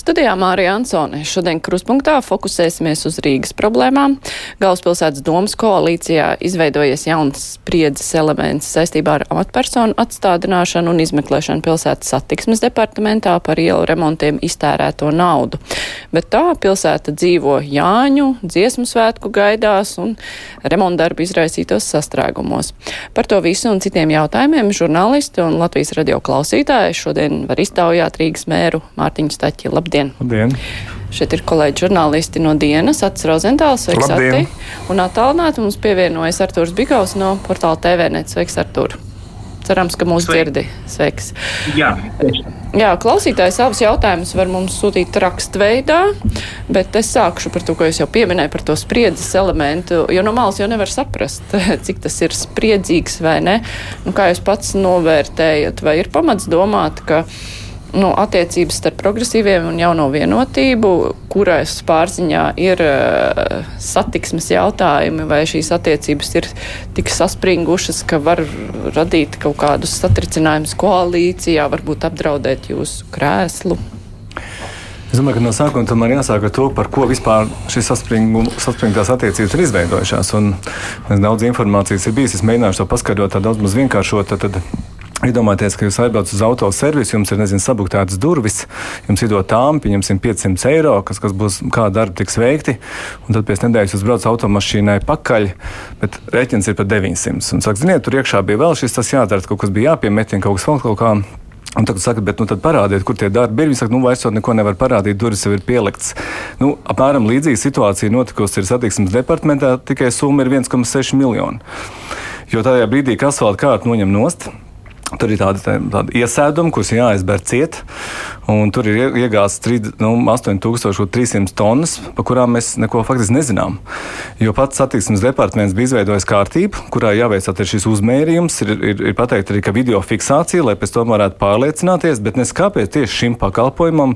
Studijā Mārija Ansone. Šodien kruspunktā fokusēsimies uz Rīgas problēmām. Galvaspilsētas domas koalīcijā izveidojies jauns spriedzes elements saistībā ar amatpersonu atstādināšanu un izmeklēšanu pilsētas satiksmes departamentā par ielu remontiem iztērēto naudu. Bet tā pilsēta dzīvo Jāņu, dziesmu svētku gaidās un remontdarbu izraisītos sastrēgumos. Par to visu un citiem jautājumiem žurnālisti un Latvijas radio klausītāji šodien var iztaujāt Rīgas mēru Mārtiņu Staķi. Labdien! Labdien! Labdien. Šeit ir kolēģi žurnālisti no dienas, Ats Rozentāls, sveiks Ati. Un attālināti mums pievienojas Artūrs Bigaus no portāla TVNet. Sveiks, Artūr! Cerams, ka mūs dzirdi. Sveiks! Jā, Jā, klausītājs savus jautājumus var mums sūtīt rakstveidā, bet es sākšu par to, ko es jau pieminēju, par to spriedzes elementu, jo no malas jau nevar saprast, cik tas ir spriedzīgs vai ne. Nu, kā jūs pats novērtējat, vai ir pamats domāt, ka nu, attiecības starp progresīviem un jauno vienotību, kurais pārziņā ir uh, satiksmes jautājumi, vai šīs attiecības ir tik saspringušas, ka var radīt kaut kādus satricinājumus koalīcijā, varbūt apdraudēt jūsu krēslu. Es domāju, ka no sākuma tomēr jāsāk ar to, par ko vispār šīs saspringtās attiecības ir izveidojušās. Un daudz informācijas ir bijis. Es mēģināšu to paskaidrot tā daudz maz vienkāršot. Tad, tad Iedomājieties, ka jūs aizbraucat uz autoservisu, jums ir nezinu, sabuktētas durvis, jums iedod tāmpi, jums ir 500 eiro, kas, kas būs, kāda darba tiks veikti, un tad pēc nedēļas jūs braucat automašīnai pakaļ, bet rēķins ir par 900. Un saka, ziniet, tur iekšā bija vēl šis, tas jādara, kaut kas bija jāpiemetina, kaut kas vēl kaut kā. Un tad saka, bet nu, parādiet, kur tie darbi ir. Viņi saka, nu, vairs neko nevar parādīt, durvis jau ir pielikts. Nu, apmēram līdzīga situācija notikusi satiksmes departamentā, tikai summa ir 1,6 miljoni. Jo tajā brīdī, kad asfalta kārta noņem nost, Tur ir tādi, tādi iesēdumi, kurus jāizber ciet. Tur ir iegāzts nu, 8300 tonnas, par kurām mēs neko faktiski nezinām. Jo pats satiksmes departaments bija izveidojis kārtību, kurā jāveic šis uzmērījums. Ir, ir, ir pateikts arī, video fiksācija, lai pēc tam varētu pārliecināties, bet nes kāpēc tieši šim pakalpojumam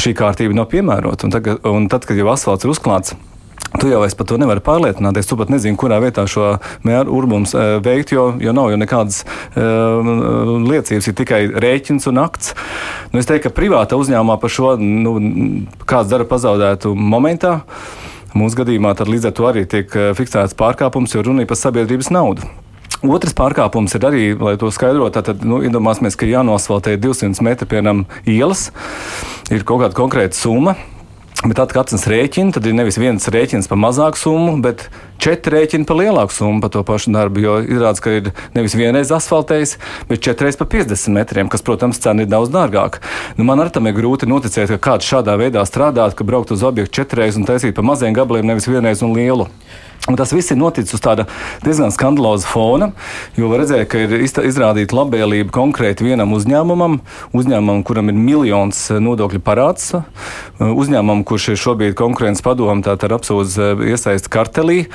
šī kārtība nav piemērota. Un, tagad, un tad, kad jau asfalts ir uzklāts, Tu jau par to nevari pārliecināties. Tu pat nezini, kurā vietā šo mēru urbumus e, veikt, jo, jo nav jau nekādas e, liecības, ir tikai rēķins un akts. Nu, es teiktu, ka privāta uzņēmumā par šo nu, kāds dara pazaudētu momentā. Mūsu gadījumā līdz ar to arī tiek e, fiksēts pārkāpums, jo runa ir par sabiedrības naudu. Otrs pārkāpums ir arī, lai to skaidrotu, tad nu, iedomāsimies, ka jānosvaltē 200 metri piemēram ielas, ir kaut kāda konkrēta summa. Bet atceras rēķinu, tad ir nevis viens rēķins par mazāku summu, bet četri rēķini par lielāku summu par to pašu darbu. Jo izrādās, ka ir nevis vienreiz asfaltējis, bet četreiz pa 50 metriem, kas, protams, cena ir daudz dārgāka. Nu, man ar tam ir grūti noticēt, ka kāds šādā veidā strādāt, ka braukt uz objektu četreiz un taisīt pa maziem gabaliem, nevis vienreiz un lielu. Un tas viss ir noticis uz tāda diezgan skandaloza fona, jo redzēt, ka ir izrādīta labvēlība konkrēti vienam uzņēmumam, uzņēmumam, kuram ir miljons eh, nodokļu parāds, eh, uzņēmumam, kurš ir šobrīd konkurences padomu, tātad apsūdz eh, iesaist kartelī.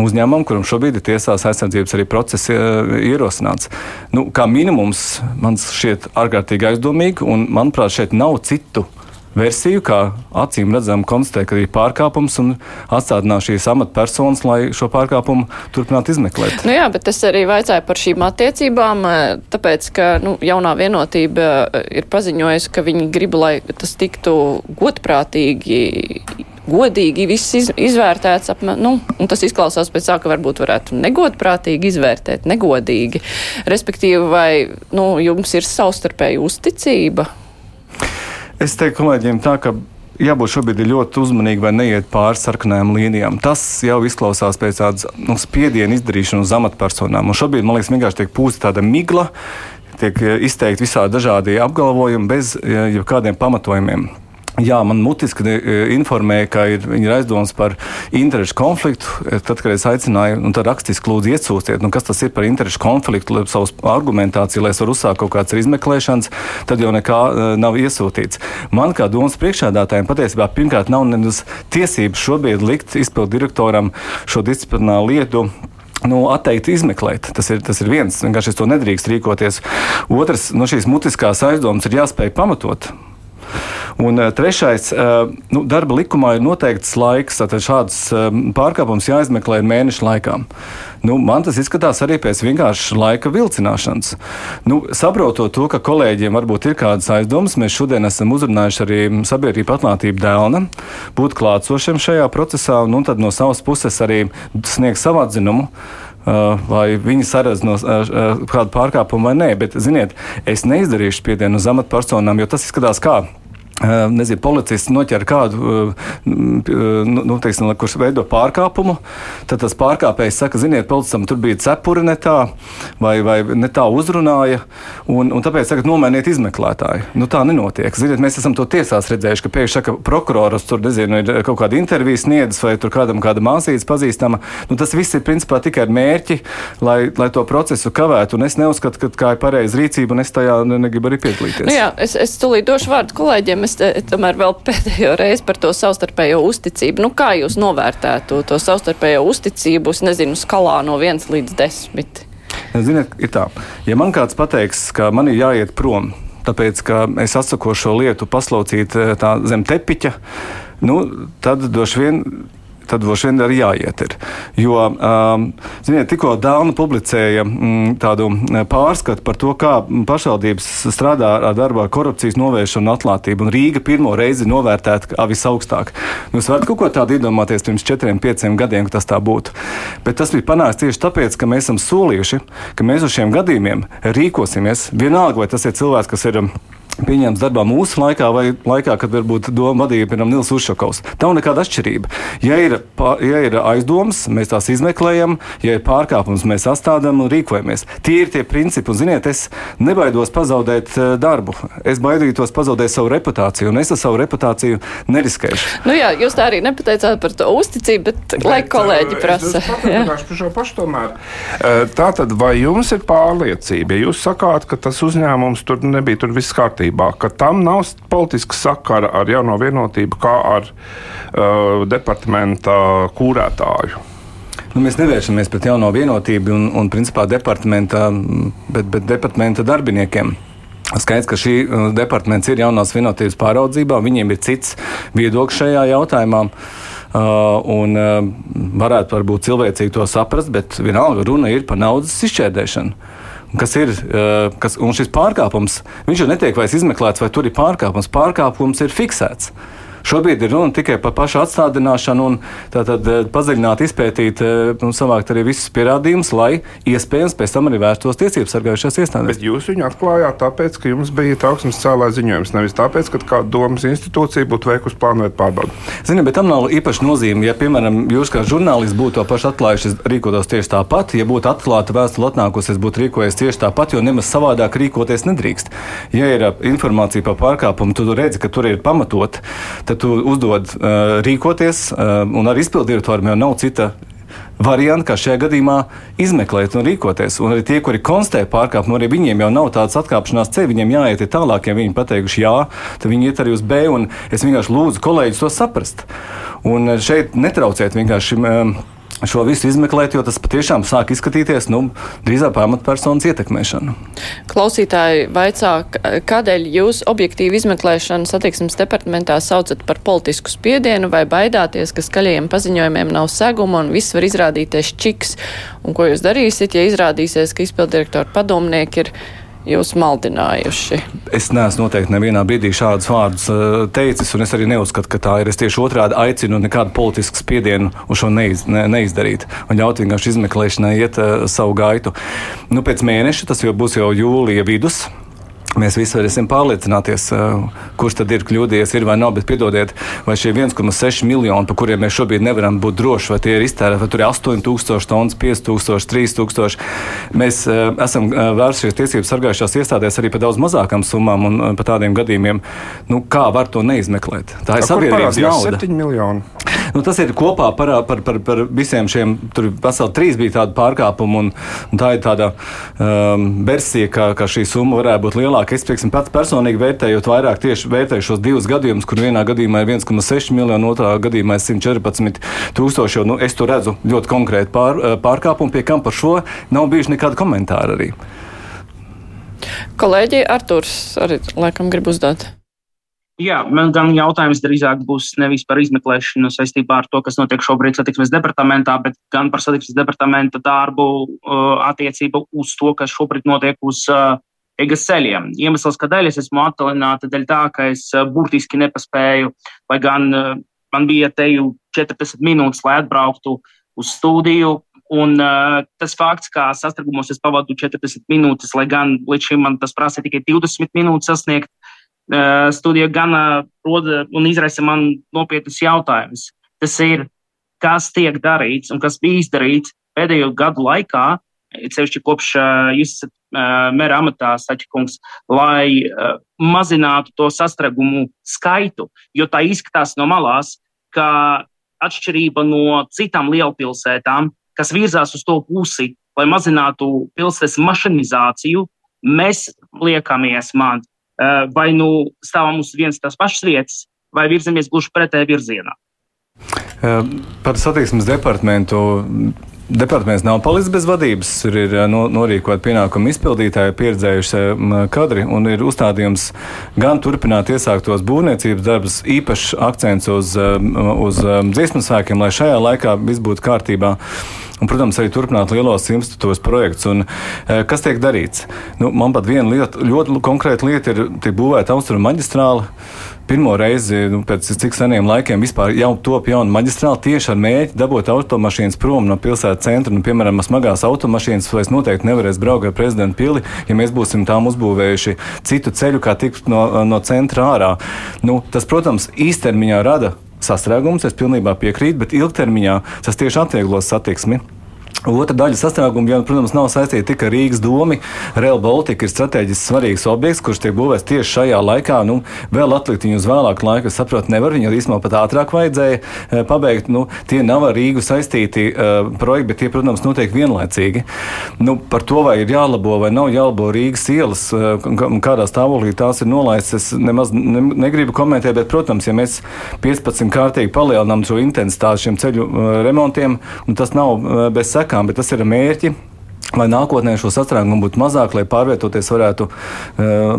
Uzņēmumam, kuram šobrīd ir tiesās aizsardzības arī process ierosināts. Nu, kā minimums man šķiet ārkārtīgi aizdomīgi, un manuprāt, šeit nav citu uh, versiju, kā acīm redzam, konstatē, ka ir pārkāpums un atstādināt šīs amatpersonas, lai šo pārkāpumu turpinātu izmeklēt. Nu jā, bet es arī vaicāju par šīm attiecībām, eh, tāpēc, ka nu, jaunā vienotība eh, ir paziņojusi, ka viņi grib, lai tas tiktu godprātīgi godīgi viss iz, izvērtēts. Apmē, nu, tas izklausās pēc tā, ka varbūt varētu negodprātīgi izvērtēt, negodīgi. Respektīvi, vai nu, jums ir savstarpēja uzticība Es teiktu kolēģiem tā, ka jābūt šobrīd ļoti uzmanīgiem, vai neiet pāri sarkanajām līnijām. Tas jau izklausās pēc tādas nu, spiediena izdarīšanas uz amatpersonām. Un šobrīd, man liekas, vienkārši tiek pūsta tāda migla, tiek eh, izteikti visādi dažādi apgalvojumi bez jebkādiem pamatojumiem. Jā, man mutiski e, informēja, ka ir, ir aizdomas par interešu konfliktu. E, tad, kad es aicināju, un tad rakstiski lūdzu iesūstiet, nu, kas tas ir par interešu konfliktu, lai savu argumentāciju, lai es varu uzsākt kaut kādas izmeklēšanas, tad jau nekā uh, nav iesūtīts. Man kā domas priekšādātājiem patiesībā pirmkārt nav nevis tiesības šobrīd likt izpildu direktoram šo disciplināru lietu nu, atteikt izmeklēt. Tas ir, tas ir viens, vienkārši es to nedrīkst rīkoties. Otrs, no nu, šīs mutiskās aizdomas ir jāspēj pamatot. Un trešais, nu, darba likumā ir noteikts laiks, tad šāds pārkāpums jāizmeklē mēnešu laikā. Nu, man tas izskatās arī pēc vienkāršas laika vilcināšanas. Nu, saprotot to, ka kolēģiem varbūt ir kādas aizdomas, mēs šodien esam uzrunājuši arī sabiedrību atklātību dēlna, būt klātsošiem šajā procesā un, un tad no savas puses arī sniegt savu atzinumu. Vai viņi saredz no kādu pārkāpumu vai nē, bet, ziniet, es neizdarīšu spiedienu uz amatpersonām, jo tas izskatās kā nezinu, policists noķer kādu, nu, teiksim, kurš veido pārkāpumu, tad tas pārkāpējs saka, ziniet, policistam tur bija cepuri ne tā, vai, vai ne tā uzrunāja, un, un tāpēc tagad nomainiet izmeklētāju. Nu, tā nenotiek. Ziniet, mēs esam to tiesās redzējuši, ka pēkšņi saka, prokurors tur, nezinu, ir kaut kāda intervija sniedzis, vai tur kādam kāda māsīca pazīstama. Nu, tas viss ir principā tikai ar mērķi, lai, lai to procesu kavētu, un es neuzskatu, ka tā ir pareiza rīcība, un es tajā negribu arī piedalīties. Nu jā, es, es tulīt došu vārdu kolēģiem es te, tomēr vēl pēdējo reizi par to savstarpējo uzticību. Nu, kā jūs novērtētu to savstarpējo uzticību, es nezinu, skalā no 1 līdz 10? Ziniet, ir tā, ja man kāds pateiks, ka man ir jāiet prom, tāpēc, ka es atsaku šo lietu paslaucīt eh, zem tepiņa, nu, tad droši vien tad droši vien arī jāiet. Ir. Jo, um, ziniet, tikko Dāna publicēja mm, tādu mm, pārskatu par to, kā pašvaldības strādā ar darbā korupcijas novēršanu un atklātību, un Rīga pirmo reizi novērtēta kā visaugstāk. Jūs varat kaut ko tādu iedomāties pirms četriem, pieciem gadiem, ka tas tā būtu. Bet tas bija panākts tieši tāpēc, ka mēs esam solījuši, ka mēs uz šiem gadījumiem rīkosimies. Vienalga, vai tas ir cilvēks, kas ir pieņemts darbā mūsu laikā vai laikā, kad varbūt doma vadīja piemēram Nils Ušakovs. Nav nekāda atšķirība. Ja ir, ja ir aizdomas, mēs tās izmeklējam, ja ir pārkāpums, mēs astādām un rīkojamies. Tie ir tie principi, un ziniet, es nebaidos pazaudēt eh, darbu. Es baidītos pazaudēt savu reputāciju, un es ar savu reputāciju neriskēšu. Nu jā, jūs tā arī nepateicāt par to uzticību, bet, bet lai kolēģi eh, prasa. Eh, tātad, vai jums ir pārliecība, ja jūs sakāt, ka tas uzņēmums tur nebija tur viss kārtībā? Kārtībā, ka tam nav politiska sakara ar jauno vienotību, kā ar uh, departamenta kūrētāju. Nu, mēs nevēršamies pret jauno vienotību un, un principā, departamenta, bet, bet departamenta darbiniekiem. Skaidrs, ka šī uh, departaments ir jaunās vienotības pāraudzībā, viņiem ir cits viedoklis šajā jautājumā. Uh, un uh, varētu varbūt cilvēcīgi to saprast, bet vienalga runa ir par naudas izšķērdēšanu kas ir kas, šis pārkāpums. Viņš jau netiek vairs izmeklēts, vai tur ir pārkāpums. Pārkāpums ir fiksēts. Šobrīd ir runa tikai par pašu atstādināšanu un tātad eh, padziļināt, izpētīt eh, un savākt arī visus pierādījumus, lai iespējams pēc tam arī vērstos tiesības sargājušās iestādes. Bet jūs viņu atklājāt tāpēc, ka jums bija trauksmes cēlā ziņojums, nevis tāpēc, ka kāda domas institūcija būtu veikusi plānotu pārbaudi. Ziniet, bet tam nav īpaši nozīme. Ja, piemēram, jūs kā žurnālists būtu to pašu atklājuši, rīkotos tieši tāpat, ja būtu atklāta vēstule atnākusi, es būtu rīkojies tieši tāpat, jo nemaz savādāk rīkoties nedrīkst. Ja ir informācija par pārkāpumu, tad tu redzi, ka tur ir pamatot tad tu uzdod uh, rīkoties, uh, un ar izpilddirektoriem jau nav cita varianti, kā šajā gadījumā izmeklēt un rīkoties. Un arī tie, kuri konstatē pārkāpumu, arī viņiem jau nav tādas atkāpšanās ceļa, viņiem jāiet tālāk. Ja viņi pateikuši jā, tad viņi iet arī uz B. Es vienkārši lūdzu kolēģus to saprast. Un šeit netraucēt vienkārši. Um, šo visu izmeklēt, jo tas patiešām sāk izskatīties nu, drīzāk par amatpersonas ietekmēšanu. Klausītāji vaicā, kādēļ jūs objektīvi izmeklēšanu satiksmes departamentā saucat par politisku spiedienu vai baidāties, ka skaļajiem paziņojumiem nav seguma un viss var izrādīties čiks? Un ko jūs darīsiet, ja izrādīsies, ka izpildirektora padomnieki ir jūs maldinājuši? Es neesmu noteikti nevienā brīdī šādus vārdus uh, teicis, un es arī neuzskatu, ka tā ir. Es tieši otrādi aicinu nekādu politisku spiedienu uz šo neiz, ne, neizdarīt un ļaut vienkārši izmeklēšanai iet uh, savu gaitu. Nu, pēc mēneša, tas jau būs jau jūlija vidus. Mēs visi varēsim pārliecināties, kurš tad ir kļūdījies, ir vai nav. Bet piedodiet, vai šie 1,6 miljoni, par kuriem mēs šobrīd nevaram būt droši, vai tie ir iztērēti, vai tur ir 8000 tonnas, 5000, 3000. Mēs esam vērsušies tiesību sargājušās iestādēs arī par daudz mazākām summām un par tādiem gadījumiem. Nu, kā var to neizmeklēt? Tā ir sabiedrības nauda. 7 miljoni. Nu, tas ir kopā par, par, par, par visiem šiem, tur veseli trīs bija tādi pārkāpumi, un, un tā ir tāda um, versija, ka, ka šī summa varētu būt lielāka. Es, piemēram, pats personīgi vērtējot vairāk tieši vērtēju šos divus gadījumus, kur vienā gadījumā ir 1,6 miljonu, otrā gadījumā ir 114 tūkstoši, jo nu, es tur redzu ļoti konkrēti pār, uh, pārkāpumu, pie kam par šo nav bijuši nekādi komentāri arī. Kolēģi Arturs arī laikam grib uzdot. Jā, man gan jautājums drīzāk būs nevis par izmeklēšanu saistībā ar to, kas notiek šobrīd satiksmes departamentā, bet gan par satiksmes departamenta darbu uh, attiecību uz to, kas šobrīd notiek uz uh, Egas ceļiem. Iemesls, kādēļ es esmu attālināta, dēļ tā, ka es uh, burtiski nepaspēju, lai gan uh, man bija te jau 40 minūtes, lai atbrauktu uz studiju. Un uh, tas fakts, ka sastrēgumos es pavadu 40 minūtes, lai gan līdz šim man tas prasa tikai 20 minūtes sasniegt, Eh, studija gan roda un izraisa man nopietnus jautājumus. Tas ir, kas tiek darīts un kas bija izdarīts pēdējo gadu laikā, sevišķi kopš jūs esat mēra amatā, Saķikungs, lai mazinātu to sastrēgumu skaitu, jo tā izskatās no malās, ka atšķirība no citām lielpilsētām, kas virzās uz to pusi, lai mazinātu pilsētas mašinizāciju, mēs liekamies man vai nu stāvam uz vienas tās pašas vietas, vai virzamies gluži pretējā virzienā. Par satiksmes departamentu Departaments nav palicis bez vadības. Tur ir eh, no, norīkot pienākumu izpildītāji, pieredzējuši kadri un ir uzstādījums gan turpināt iesāktos būvniecības darbus, īpašs akcents uz, uz dziesmu svēkiem, lai šajā laikā viss būtu kārtībā un, protams, arī turpināt lielos institūtos projektus. Un, e, kas tiek darīts? Nu, man pat viena lieta, ļoti konkrēta lieta ir, tiek būvēta austrumu maģistrāla. Pirmo reizi nu, pēc cik seniem laikiem vispār jau top jauna maģistrāla tieši ar mērķi dabūt automašīnas prom no pilsētas centra. Nu, piemēram, smagās automašīnas vairs noteikti nevarēs braukt ar prezidentu pili, ja mēs būsim tām uzbūvējuši citu ceļu, kā tikt no, no centra ārā. Nu, tas, protams, īstermiņā rada sastrēgums, es pilnībā piekrītu, bet ilgtermiņā tas tieši atvieglos satiksmi. Otra daļa sastāvdaļa, jau, protams, nav saistīta tikai ar Rīgas domu. Rail Baltica ir strateģiski svarīgs objekts, kurš tiek būvēts tieši šajā laikā. Nu, vēl atlikt viņu uz vēlāku laiku, es saprotu, nevar. Viņu īstenībā pat ātrāk vajadzēja e, pabeigt. Nu, tie nav ar Rīgu saistīti uh, projekti, bet tie, protams, notiek vienlaicīgi. Nu, par to, vai ir jālabo vai nav jālabo Rīgas ielas, uh, kādā stāvoklī tās ir nolaistas, es nemaz ne, negribu komentēt, bet, protams, ja mēs 15 kārtīgi palielinām šo intensitāti šiem ceļu uh, remontiem, tas nav bez sekām sekām, bet tas ir mērķi. Lai nākotnē šo sastrēgumu būtu mazāk, lai pārvietoties varētu uh,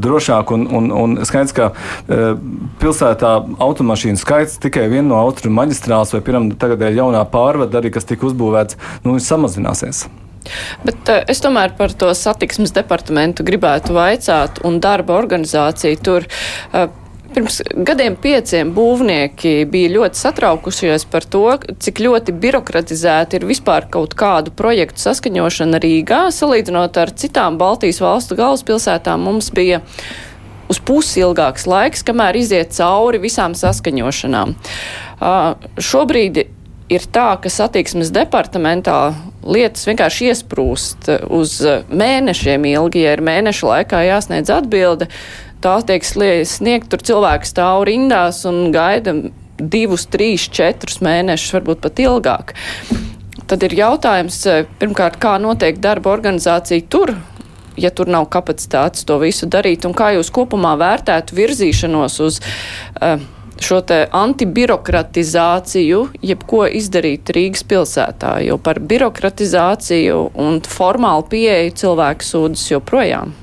drošāk. Un, un, un skaidrs, ka uh, pilsētā automašīnu skaits tikai viena no austrumu maģistrāls vai, piemēram, tagadēļ jaunā pārvada arī, kas tika uzbūvēts, nu, samazināsies. Bet uh, es tomēr par to satiksmes departamentu gribētu vaicāt un darba organizāciju tur. Uh, Pirms gadiem pieciem būvnieki bija ļoti satraukušies par to, cik ļoti birokratizēta ir vispār kaut kādu projektu saskaņošana Rīgā. Salīdzinot ar citām Baltijas valstu galvaspilsētām, mums bija uz pusi ilgāks laiks, kamēr iziet cauri visām saskaņošanām. Uh, šobrīd ir tā, ka satiksmes departamentā lietas vienkārši iesprūst uz mēnešiem ilgi, ja ir mēneša laikā jāsniedz atbilde tā tiek sniegt, tur cilvēki stāv rindās un gaida divus, trīs, četrus mēnešus, varbūt pat ilgāk. Tad ir jautājums, eh, pirmkārt, kā notiek darba organizācija tur, ja tur nav kapacitātes to visu darīt, un kā jūs kopumā vērtētu virzīšanos uz uh, šo te antibirokratizāciju, jebko izdarīt Rīgas pilsētā, jo par birokratizāciju un formālu pieeju cilvēku sūdzas joprojām.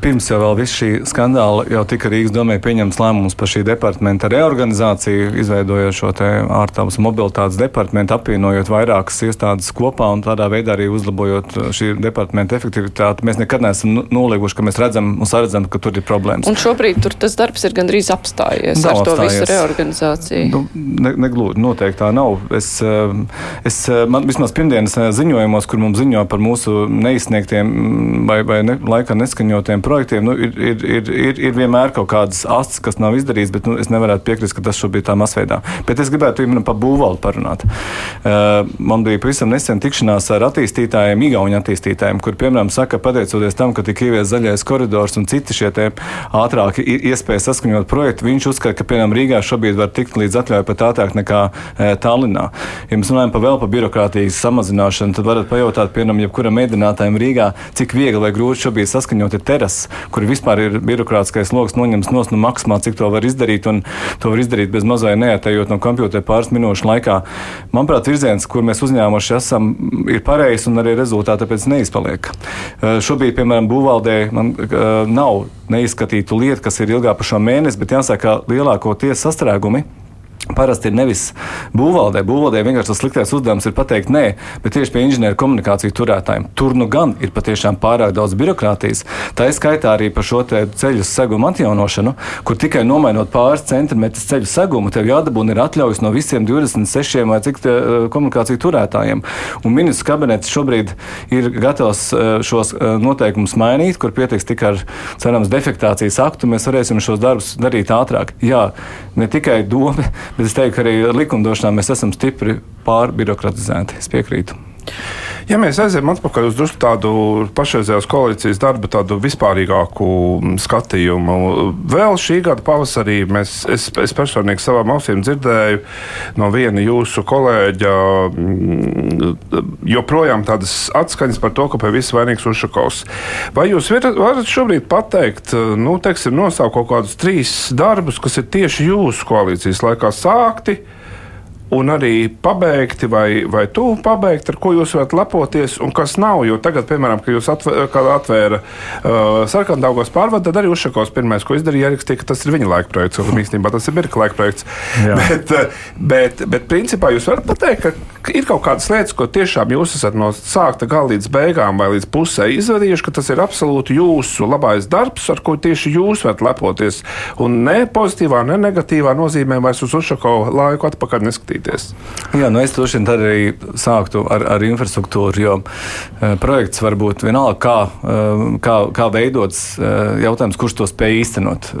Pirms jau viss šī skandāla jau tika Rīgas domē pieņemts lēmums par šī departamenta reorganizāciju, izveidojot šo ārtelpas mobilitātes departamentu, apvienojot vairākas iestādes kopā un tādā veidā arī uzlabojot šī departamenta efektivitāti. Mēs nekad neesam nu, nolieguši, ka mēs redzam un saredzam, ka tur ir problēmas. Un šobrīd tur tas darbs ir gandrīz apstājies nav ar to apstājies. visu reorganizāciju. Nu, ne, neglūdi, noteikti tā nav. Es, eh, es, eh, man vismaz pirmdienas eh, ziņojumos, kur mums ziņo par mūsu neizsniegtiem mm, vai, vai ne, laikā neskaņotiem projektiem nu, ir, ir, ir, ir, ir vienmēr kaut kādas astes, kas nav izdarītas, bet nu, es nevarētu piekrist, ka tas šobrīd tā masveidā. Bet es gribētu piemēram par būvvaldu parunāt. Uh, man bija pavisam nesen tikšanās ar attīstītājiem, Igaunijas attīstītājiem, kur piemēram saka, pateicoties tam, ka tika ievies zaļais koridors un citi šie ātrāki iespēja saskaņot projektu, viņš uzskata, ka piemēram Rīgā šobrīd var tikt līdz atļauju pat ātrāk nekā e, Tallinā. Ja mēs runājam par vēl par birokrātijas samazināšanu, tad varat pajautāt, piemēram, jebkuram mēdinātājam Rīgā, cik viegli vai grūti šobrīd saskaņot ir procesu, kur vispār ir birokrātiskais lokus noņemts no maksimāli, cik to var izdarīt, un to var izdarīt bez mazai neatējot no kompjutera pāris minūšu laikā. Manuprāt, virziens, kur mēs uzņēmuši esam, ir pareizs un arī rezultāti tāpēc neizpaliek. Šobrīd, piemēram, būvvaldē man nav neizskatītu lietu, kas ir ilgāk par šo mēnesi, bet jāsaka, ka lielākoties sastrēgumi Parasti ir nevis būvvaldē. Būvvaldē vienkārši tas sliktais uzdevums ir pateikt nē, bet tieši pie inženieru komunikāciju turētājiem. Tur nu gan ir patiešām pārāk daudz birokrātijas. Tā ir skaitā arī par šo ceļu segumu atjaunošanu, kur tikai nomainot pāris centimetrus ceļu segumu, tev jādabūna ir atļaujas no visiem 26 vai cik te, eh, komunikāciju turētājiem. Un ministrs kabinets šobrīd ir gatavs eh, šos eh, noteikumus mainīt, kur pietiks tikai ar cerams defektācijas aktu. Mēs varēsim šos darbus darīt ātrāk. Jā, ne tikai doma Bet es teiktu, ka arī likumdošanā mēs esam stipri pārbirokratizēti. Es piekrītu. Ja mēs aizējām atpakaļ uz tādu pašreizējās koalīcijas darbu, tādu vispārīgāku skatījumu, vēl šī gada pavasarī mēs, es, es personīgi savām ausīm dzirdēju no viena jūsu kolēģa mm, joprojām tādas atskaņas par to, ka pie viss vainīgs Ušakovs. Vai jūs varat šobrīd pateikt, nu, teiksim, nosaukt kaut kādus trīs darbus, kas ir tieši jūsu koalīcijas laikā sākti? Un arī pabeigti, vai, vai tuvu pabeigt, ar ko jūs varat lepoties, un kas nav. Jo tagad, piemēram, kad jūs atvēra, kad atvēra uh, sarkandaugos pārvadu, tad arī Ušakovs pirmais, ko izdarīja, ierakstīja, ka tas ir viņa laika projekts, un īstenībā tas ir Birka laika projekts. Jā. Bet, uh, bet, bet, principā, jūs varat pateikt, ka ir kaut kādas lietas, ko tiešām jūs esat no sākta gala līdz beigām vai līdz pusē izdarījuši, ka tas ir absolūti jūsu labais darbs, ar ko tieši jūs varat lepoties. Un ne pozitīvā, ne negatīvā nozīmē vairs uz Ušakovu laiku atpakaļ neskatīties skatīties. Jā, nu es droši vien tad arī sāktu ar, ar infrastruktūru, jo uh, projekts var būt vienalga, kā, uh, kā, kā veidots uh, jautājums, kurš to spēj īstenot.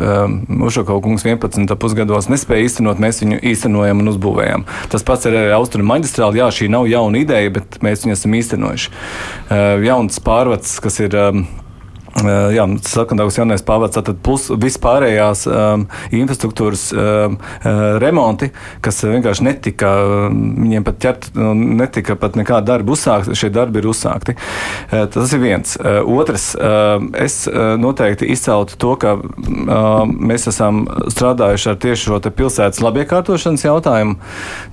Ušakovs kungs 11 pusgados nespēja īstenot, mēs viņu īstenojam un uzbūvējam. Tas pats ir arī Austrumu maģistrāli. Jā, šī nav jauna ideja, bet mēs viņu esam īstenojuši. Jauns pārvads, kas ir. Jā, sakandāks jaunais pavads, tad plus vispārējās um, infrastruktūras um, remonti, kas vienkārši netika, viņiem pat ķert, nu, netika pat nekāda darba uzsākta, šie darbi ir uzsākti. Tas ir viens. Otrs, es noteikti izceltu to, ka mēs esam strādājuši ar tieši šo pilsētas labiekārtošanas jautājumu.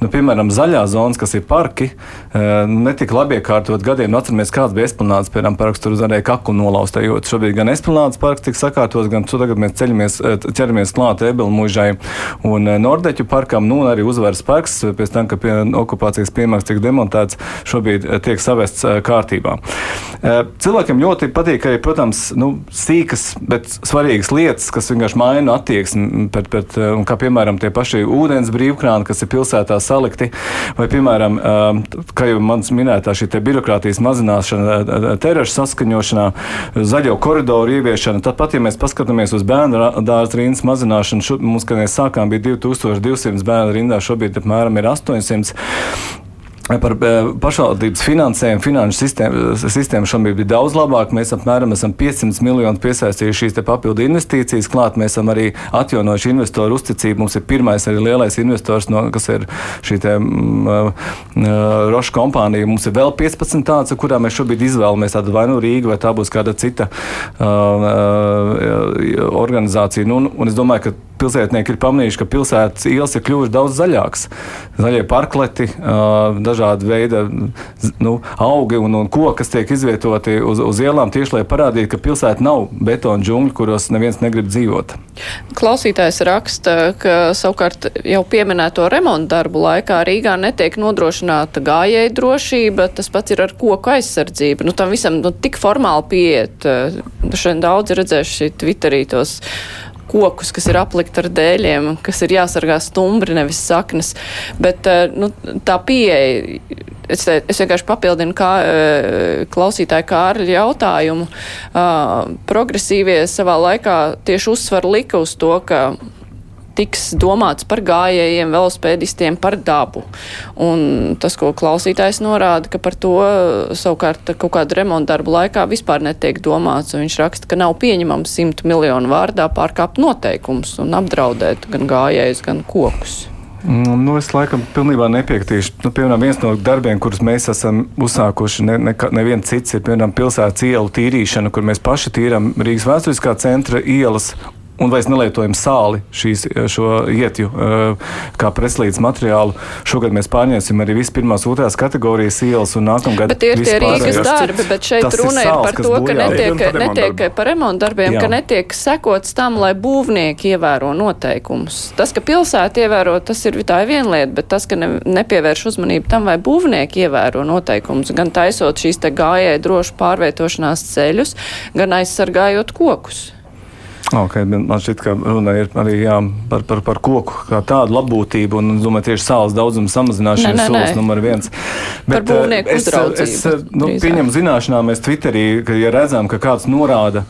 Nu, piemēram, zaļā zonas, kas ir parki, netika labiekārtot gadiem. Nu, atceramies, kāds bija esplanāts, piemēram, parks tur uzvarēja kaku nolaustējot šobrīd gan Esplanādes parks tiks sakārtots, gan tagad mēs ceļamies, eh, ķeramies klāt Ebelmužai un eh, Nordeķu parkam, nu un arī uzvaras parks, pēc tam, ka pie okupācijas piemērs tiek demontēts, šobrīd eh, tiek savests kārtībā. Cilvēkiem ļoti patīk arī, protams, nu, sīkas, bet svarīgas lietas, kas vienkārši maina attieksmi pret, pret, un kā piemēram tie paši ūdens brīvkrāni, kas ir pilsētā salikti, vai piemēram, kā jau mans minētā šī birokrātijas mazināšana, terašu saskaņošanā, zaļo koridoru ieviešana. Tāpat, ja mēs paskatāmies uz bērnu dārza rindas mazināšanu, šo, mums, kad mēs sākām, bija 2200 bērnu rindā, šobrīd apmēram ir 800. Par eh, pašvaldības finansējumu, finanšu sistēmu, sistēmu šobrīd bija daudz labāk. Mēs apmēram esam 500 miljonu piesaistījuši šīs papildu investīcijas. Klāt mēs esam arī atjaunojuši investoru uzticību. Mums ir pirmais arī lielais investors, no, kas ir šī te, mm, uh, Roša kompānija. Mums ir vēl 15 tādas, kurā mēs šobrīd izvēlamies tādu vai nu Rīgu, vai tā būs kāda cita uh, uh, organizācija. Nu, un, es domāju, ka pilsētnieki ir pamanījuši, ka pilsētas ielas ir kļuvušas daudz zaļākas. Zaļie parkleti, dažādi veidi nu, augi un, un koki, kas tiek izvietoti uz, uz ielām, tieši lai parādītu, ka pilsēta nav betona džungļi, kuros neviens negrib dzīvot. Klausītājs raksta, ka savukārt jau pieminēto remontu darbu laikā Rīgā netiek nodrošināta gājēja drošība, tas pats ir ar koku aizsardzību. Nu, tam visam nu, tik formāli pieiet. Šodien daudz redzējuši Twitterī tos kokus, kas ir aplikti ar dēļiem, kas ir jāsargā stumbri, nevis saknes. Bet eh, nu, tā pieeja. Es, te, es vienkārši papildinu kā, eh, klausītāju Kārļa jautājumu. Uh, progresīvie savā laikā tieši uzsver lika uz to, ka tiks domāts par gājējiem, velospēdistiem, par dabu. Un tas, ko klausītājs norāda, ka par to savukārt kaut kādu remontu darbu laikā vispār netiek domāts. Viņš raksta, ka nav pieņemams simtu miljonu vārdā pārkāpt noteikumus un apdraudēt gan gājējus, gan kokus. Mm, nu, es laikam pilnībā nepiekritīšu. Nu, piemēram, viens no darbiem, kurus mēs esam uzsākuši, neviens ne, ne cits, ir piemēram pilsētas ielu tīrīšana, kur mēs paši tīrām Rīgas vēsturiskā centra ielas un vairs nelietojam sāli šīs, šo ietju eh, kā preslīdes materiālu. Šogad mēs pārņemsim arī visu pirmās, otrās kategorijas ielas un nākamgad. Bet tie ir tie Rīgas darbi, bet šeit runa ir par to, ka netiek, netiek par remontu darbiem, Jā. ka netiek sekots tam, lai būvnieki ievēro noteikumus. Tas, ka pilsēta ievēro, tas ir tā ir viena lieta, bet tas, ka ne, nepievērš uzmanību tam, vai būvnieki ievēro noteikumus, gan taisot šīs te gājēji drošu pārvietošanās ceļus, gan aizsargājot kokus. Okay, man šķiet, ka runa ir arī jā, par, par, par koku kā tādu labbūtību un, domāju, tieši sāles daudzuma samazināšanu ir solis numur viens. Bet par eh, es, es nu, pieņemu zināšanā, mēs Twitterī, ka, ja redzam, ka kāds norāda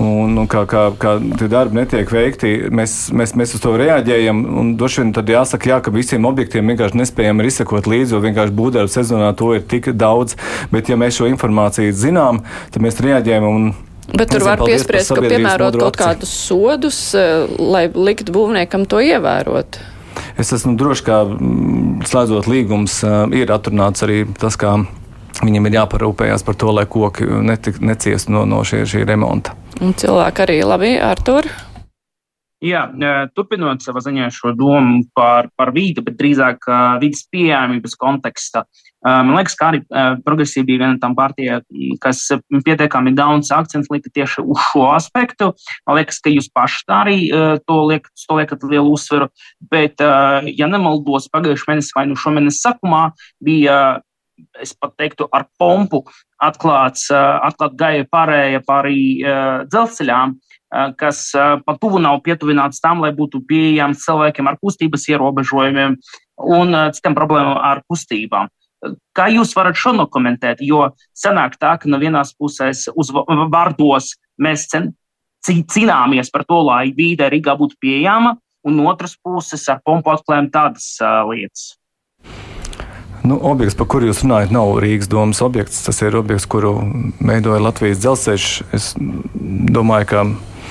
un, un kā, kā, kā tie darbi netiek veikti, mēs, mēs, mēs uz to reaģējam. Un droši vien tad jāsaka, jā, ka visiem objektiem vienkārši nespējam arī izsekot līdzi, jo vienkārši būvdarbu sezonā to ir tik daudz, bet ja mēs šo informāciju zinām, tad mēs reaģējam un Bet tur var piespriest, ka piemērot kaut kādus sodus, eh, lai liktu būvniekam to ievērot. Es esmu drošs, ka mm, slēdzot līgums, eh, ir atrunāts arī tas, kā viņam ir jāparūpējas par to, lai koki netik, neciestu no, no šī, šī remonta. Un cilvēki arī labi ar to. Jā, turpinot savā ziņā šo domu par, par vīdu, bet drīzāk vidas pieejamības konteksta. Man liekas, ka arī progresīva bija viena no tām partijām, kas pietiekami daudz akcentu lika tieši uz šo aspektu. Man liekas, ka jūs paši arī to, liek, to liekat lielu uzsveru. Bet, ja nemaldos, pagājušajā mēnesī vai nu šomēnes sākumā bija es pat teiktu, ar pompu atklāts, atklāt gaisa pārējai pāri dzelzceļām, kas pa tuvu nav pietuvināts tam, lai būtu pieejams cilvēkiem ar kustības ierobežojumiem un citām problēmām ar kustībām. Kā jūs varat šo nokomentēt? Jo sanāk tā, ka no vienās puses uz vārdos mēs cīnāmies par to, lai vīde Rīgā būtu pieejama, un no otras puses ar pompu atklājam tādas uh, lietas. Nu, objekts, par kuru jūs runājat, nav Rīgas domas objekts. Tas ir objekts, kuru veidoja Latvijas dzelzceļš. Es domāju, ka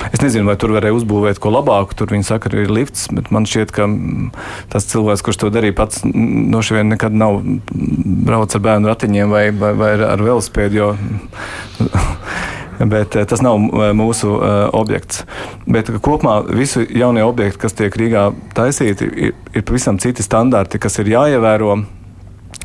Es nezinu, vai tur varēja uzbūvēt ko labāku. Tur viņi saka, ka ir lifts, bet man šķiet, ka tas cilvēks, kurš to darīja pats, droši vien nekad nav braucis ar bērnu ratiņiem vai, vai, vai ar velospēdu. Jo, bet eh, tas nav eh, mūsu uh, objekts. Bet kopumā visi jaunie objekti, kas tiek Rīgā taisīti, ir, ir pavisam citi standarti, kas ir jāievēro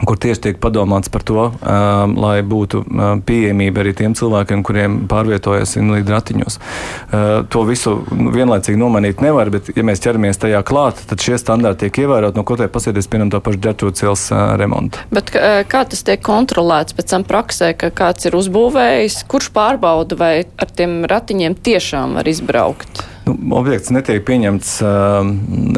kur tieši tiek padomāts par to, um, lai būtu um, pieejamība arī tiem cilvēkiem, kuriem pārvietojas invalīdu ratiņos. Uh, to visu nu, vienlaicīgi nomanīt nevar, bet, ja mēs ķeramies tajā klāt, tad šie standarti tiek ievērot, no ko te pasēties, piemēram, to pašu ģērbtūras cils uh, remontu. Bet uh, kā tas tiek kontrolēts pēc tam praksē, ka kāds ir uzbūvējis, kurš pārbauda, vai ar tiem ratiņiem tiešām var izbraukt? Nu, objekts netiek pieņemts uh,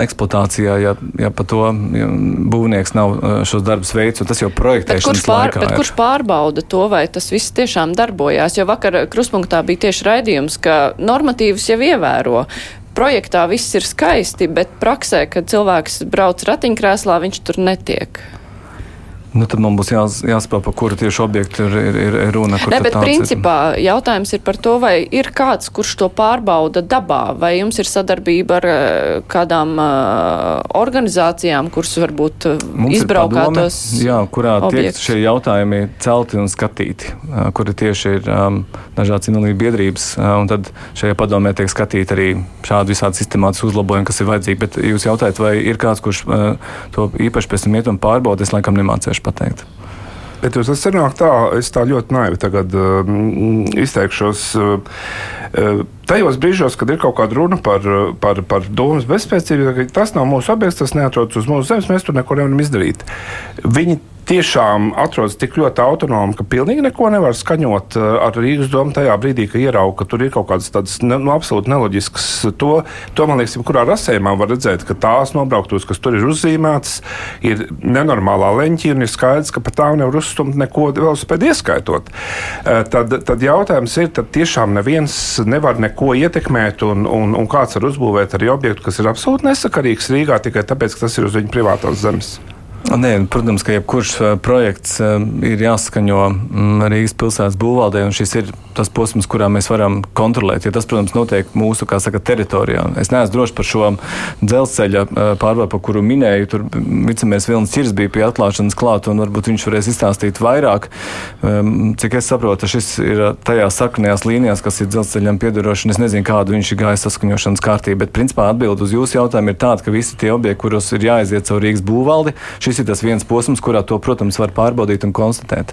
eksploatācijā, ja, ja pa to ja būvnieks nav uh, šos darbus veicis. Tas jau projektēšanas kurš pār, laikā. Kurš pārbauda to, vai tas viss tiešām darbojās? Jo vakar kruspunktā bija tieši raidījums, ka normatīvas jau ievēro projektā viss ir skaisti, bet praksē, kad cilvēks brauc ratiņkrēslā, viņš tur netiek. Nu, tad man būs jās, jāspēj, par kuru tieši objektu ir, ir, ir, ir runa. Ne, bet principā ir? jautājums ir par to, vai ir kāds, kurš to pārbauda dabā, vai jums ir sadarbība ar eh, kādām uh, organizācijām, kuras varbūt eh, Mums izbraukātos. Padome, jā, kurā objektus. tiek šie jautājumi celti un skatīti, kuri tieši ir um, dažādas invalīdu biedrības, un tad šajā padomē tiek skatīti arī šādi visādi sistemātiski uzlabojumi, kas ir vajadzīgi. Bet jūs jautājat, vai ir kāds, kurš uh, to īpaši pēc tam iet un pārbauda, es laikam nemācēšu vienkārši pateikt. Bet tas sanāk tā, es tā ļoti naivi tagad uh, izteikšos. Uh, tajos brīžos, kad ir kaut kāda runa par, par, par domas bezspēcību, tas nav mūsu objekts, tas neatrodas uz mūsu zemes, mēs tur neko nevaram izdarīt. Viņi tiešām atrodas tik ļoti autonomi, ka pilnīgi neko nevar skaņot eh, ar Rīgas domu tajā brīdī, kad ierauga, ka tur ir kaut kādas tādas ne, nu, absolūti neloģiskas. To, to man liekas, kurā rasējumā var redzēt, ka tās nobrauktos, kas tur ir uzzīmētas, ir nenormālā leņķī un ir skaidrs, ka pat tā nevar uzstumt neko velosipēdu ieskaitot. Eh, tad, tad jautājums ir, tad tiešām neviens nevar neko ietekmēt un, un, un kāds var uzbūvēt arī objektu, kas ir absolūti nesakarīgs Rīgā tikai tāpēc, ka tas ir uz viņa privātās zemes. Nē, protams, ka jebkurš projekts ir jāskaņo mm, Rīgas pilsētas būvvaldē, un šis ir tas posms, kurā mēs varam kontrolēt. Ja tas, protams, notiek mūsu saka, teritorijā. Es neesmu drošs par šo dzelzceļa pārvāku, par kuru minēju. Tur vicamērs Vilnis Čirs bija pie atklāšanas klāt, un varbūt viņš varēs izstāstīt vairāk. Cik es saprotu, šis ir tajās sarkanajās līnijās, kas ir dzelzceļam piedaroši. Es nezinu, kādu viņš ir gājis saskaņošanas kārtību, bet principā atbild uz jūsu jautājumu ir tāda, ka visi tie objekti, kuros ir jāaiziet caur Rīgas būvvaldi, šis ir tas viens posms, kurā to, protams, var pārbaudīt un konstatēt.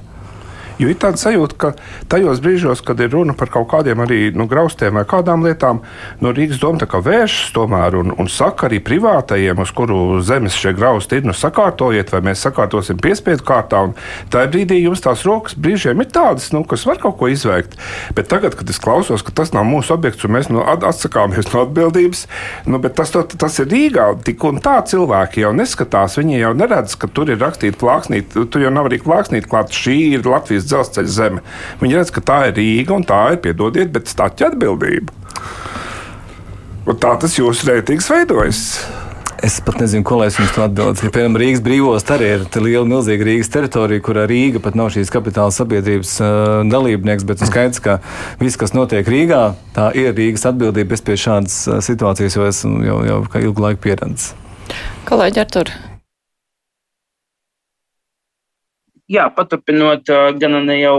Jo ir tāda sajūta, ka tajos brīžos, kad ir runa par kaut kādiem arī nu, graustiem vai kādām lietām, no Rīgas doma vēršas tomēr un, un saka arī privātajiem, uz kuru zemes šie grausti ir, nu sakārtojiet, vai mēs sakārtosim piespiedu kārtā. Tā brīdī jums tās rokas brīžiem ir tādas, nu, kas var kaut ko izveikt. Bet tagad, kad es klausos, ka tas nav mūsu objekts un mēs nu, atsakāmies no atbildības, nu, tas, to, tas ir Rīgā. Tik un tā cilvēki jau neskatās, viņi jau neredz, ka tur ir rakstīts plāksnīt, tur jau nav arī plāksnīt klāt, šī ir Latvijas Latvijas dzelzceļa zeme. Viņi redz, ka tā ir Rīga un tā ir, piedodiet, bet staķa atbildība. Un tā tas jūsu reitings veidojas. Es pat nezinu, ko lai es jums atbildētu. Ja, piemēram, Rīgas brīvos arī ir liela, milzīga Rīgas teritorija, kurā Rīga pat nav šīs kapitāla sabiedrības uh, dalībnieks. Bet skaidrs, ka viss, kas notiek Rīgā, tā ir Rīgas atbildība. Es pie šādas situācijas jau esmu jau, jau ilgu laiku pieredzējis. Kolēģi Artur. Jā, paturpinot gan ne jau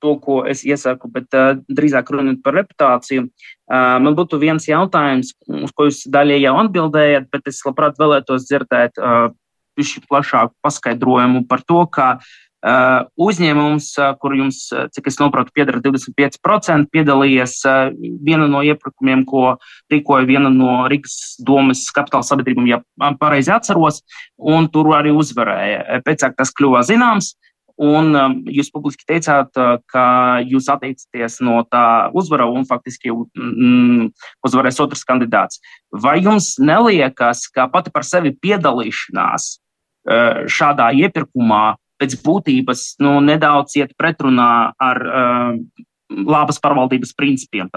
to, ko es iesaku, bet drīzāk runāt par reputāciju. Man būtu viens jautājums, uz ko jūs daļai jau atbildējat, bet es labprāt vēlētos dzirdēt plašāku paskaidrojumu par to, ka Uh, uzņēmums, kur jums, cik es saprotu, piedara 25%, piedalījies viena no iepirkumiem, ko rīkoja viena no Rīgas domas kapitāla sabiedrībām, ja pareizi atceros, un tur arī uzvarēja. Pēc tam tas kļuva zināms. Un um, jūs publiski teicāt, ka jūs attiecaties no tā uzvara un faktiski mm, uzvarēs otrs kandidāts. Vai jums neliekas, ka pati par sevi piedalīšanās šādā iepirkumā pēc būtības nu, nedaudz iet pretrunā ar uh, labas pārvaldības principiem.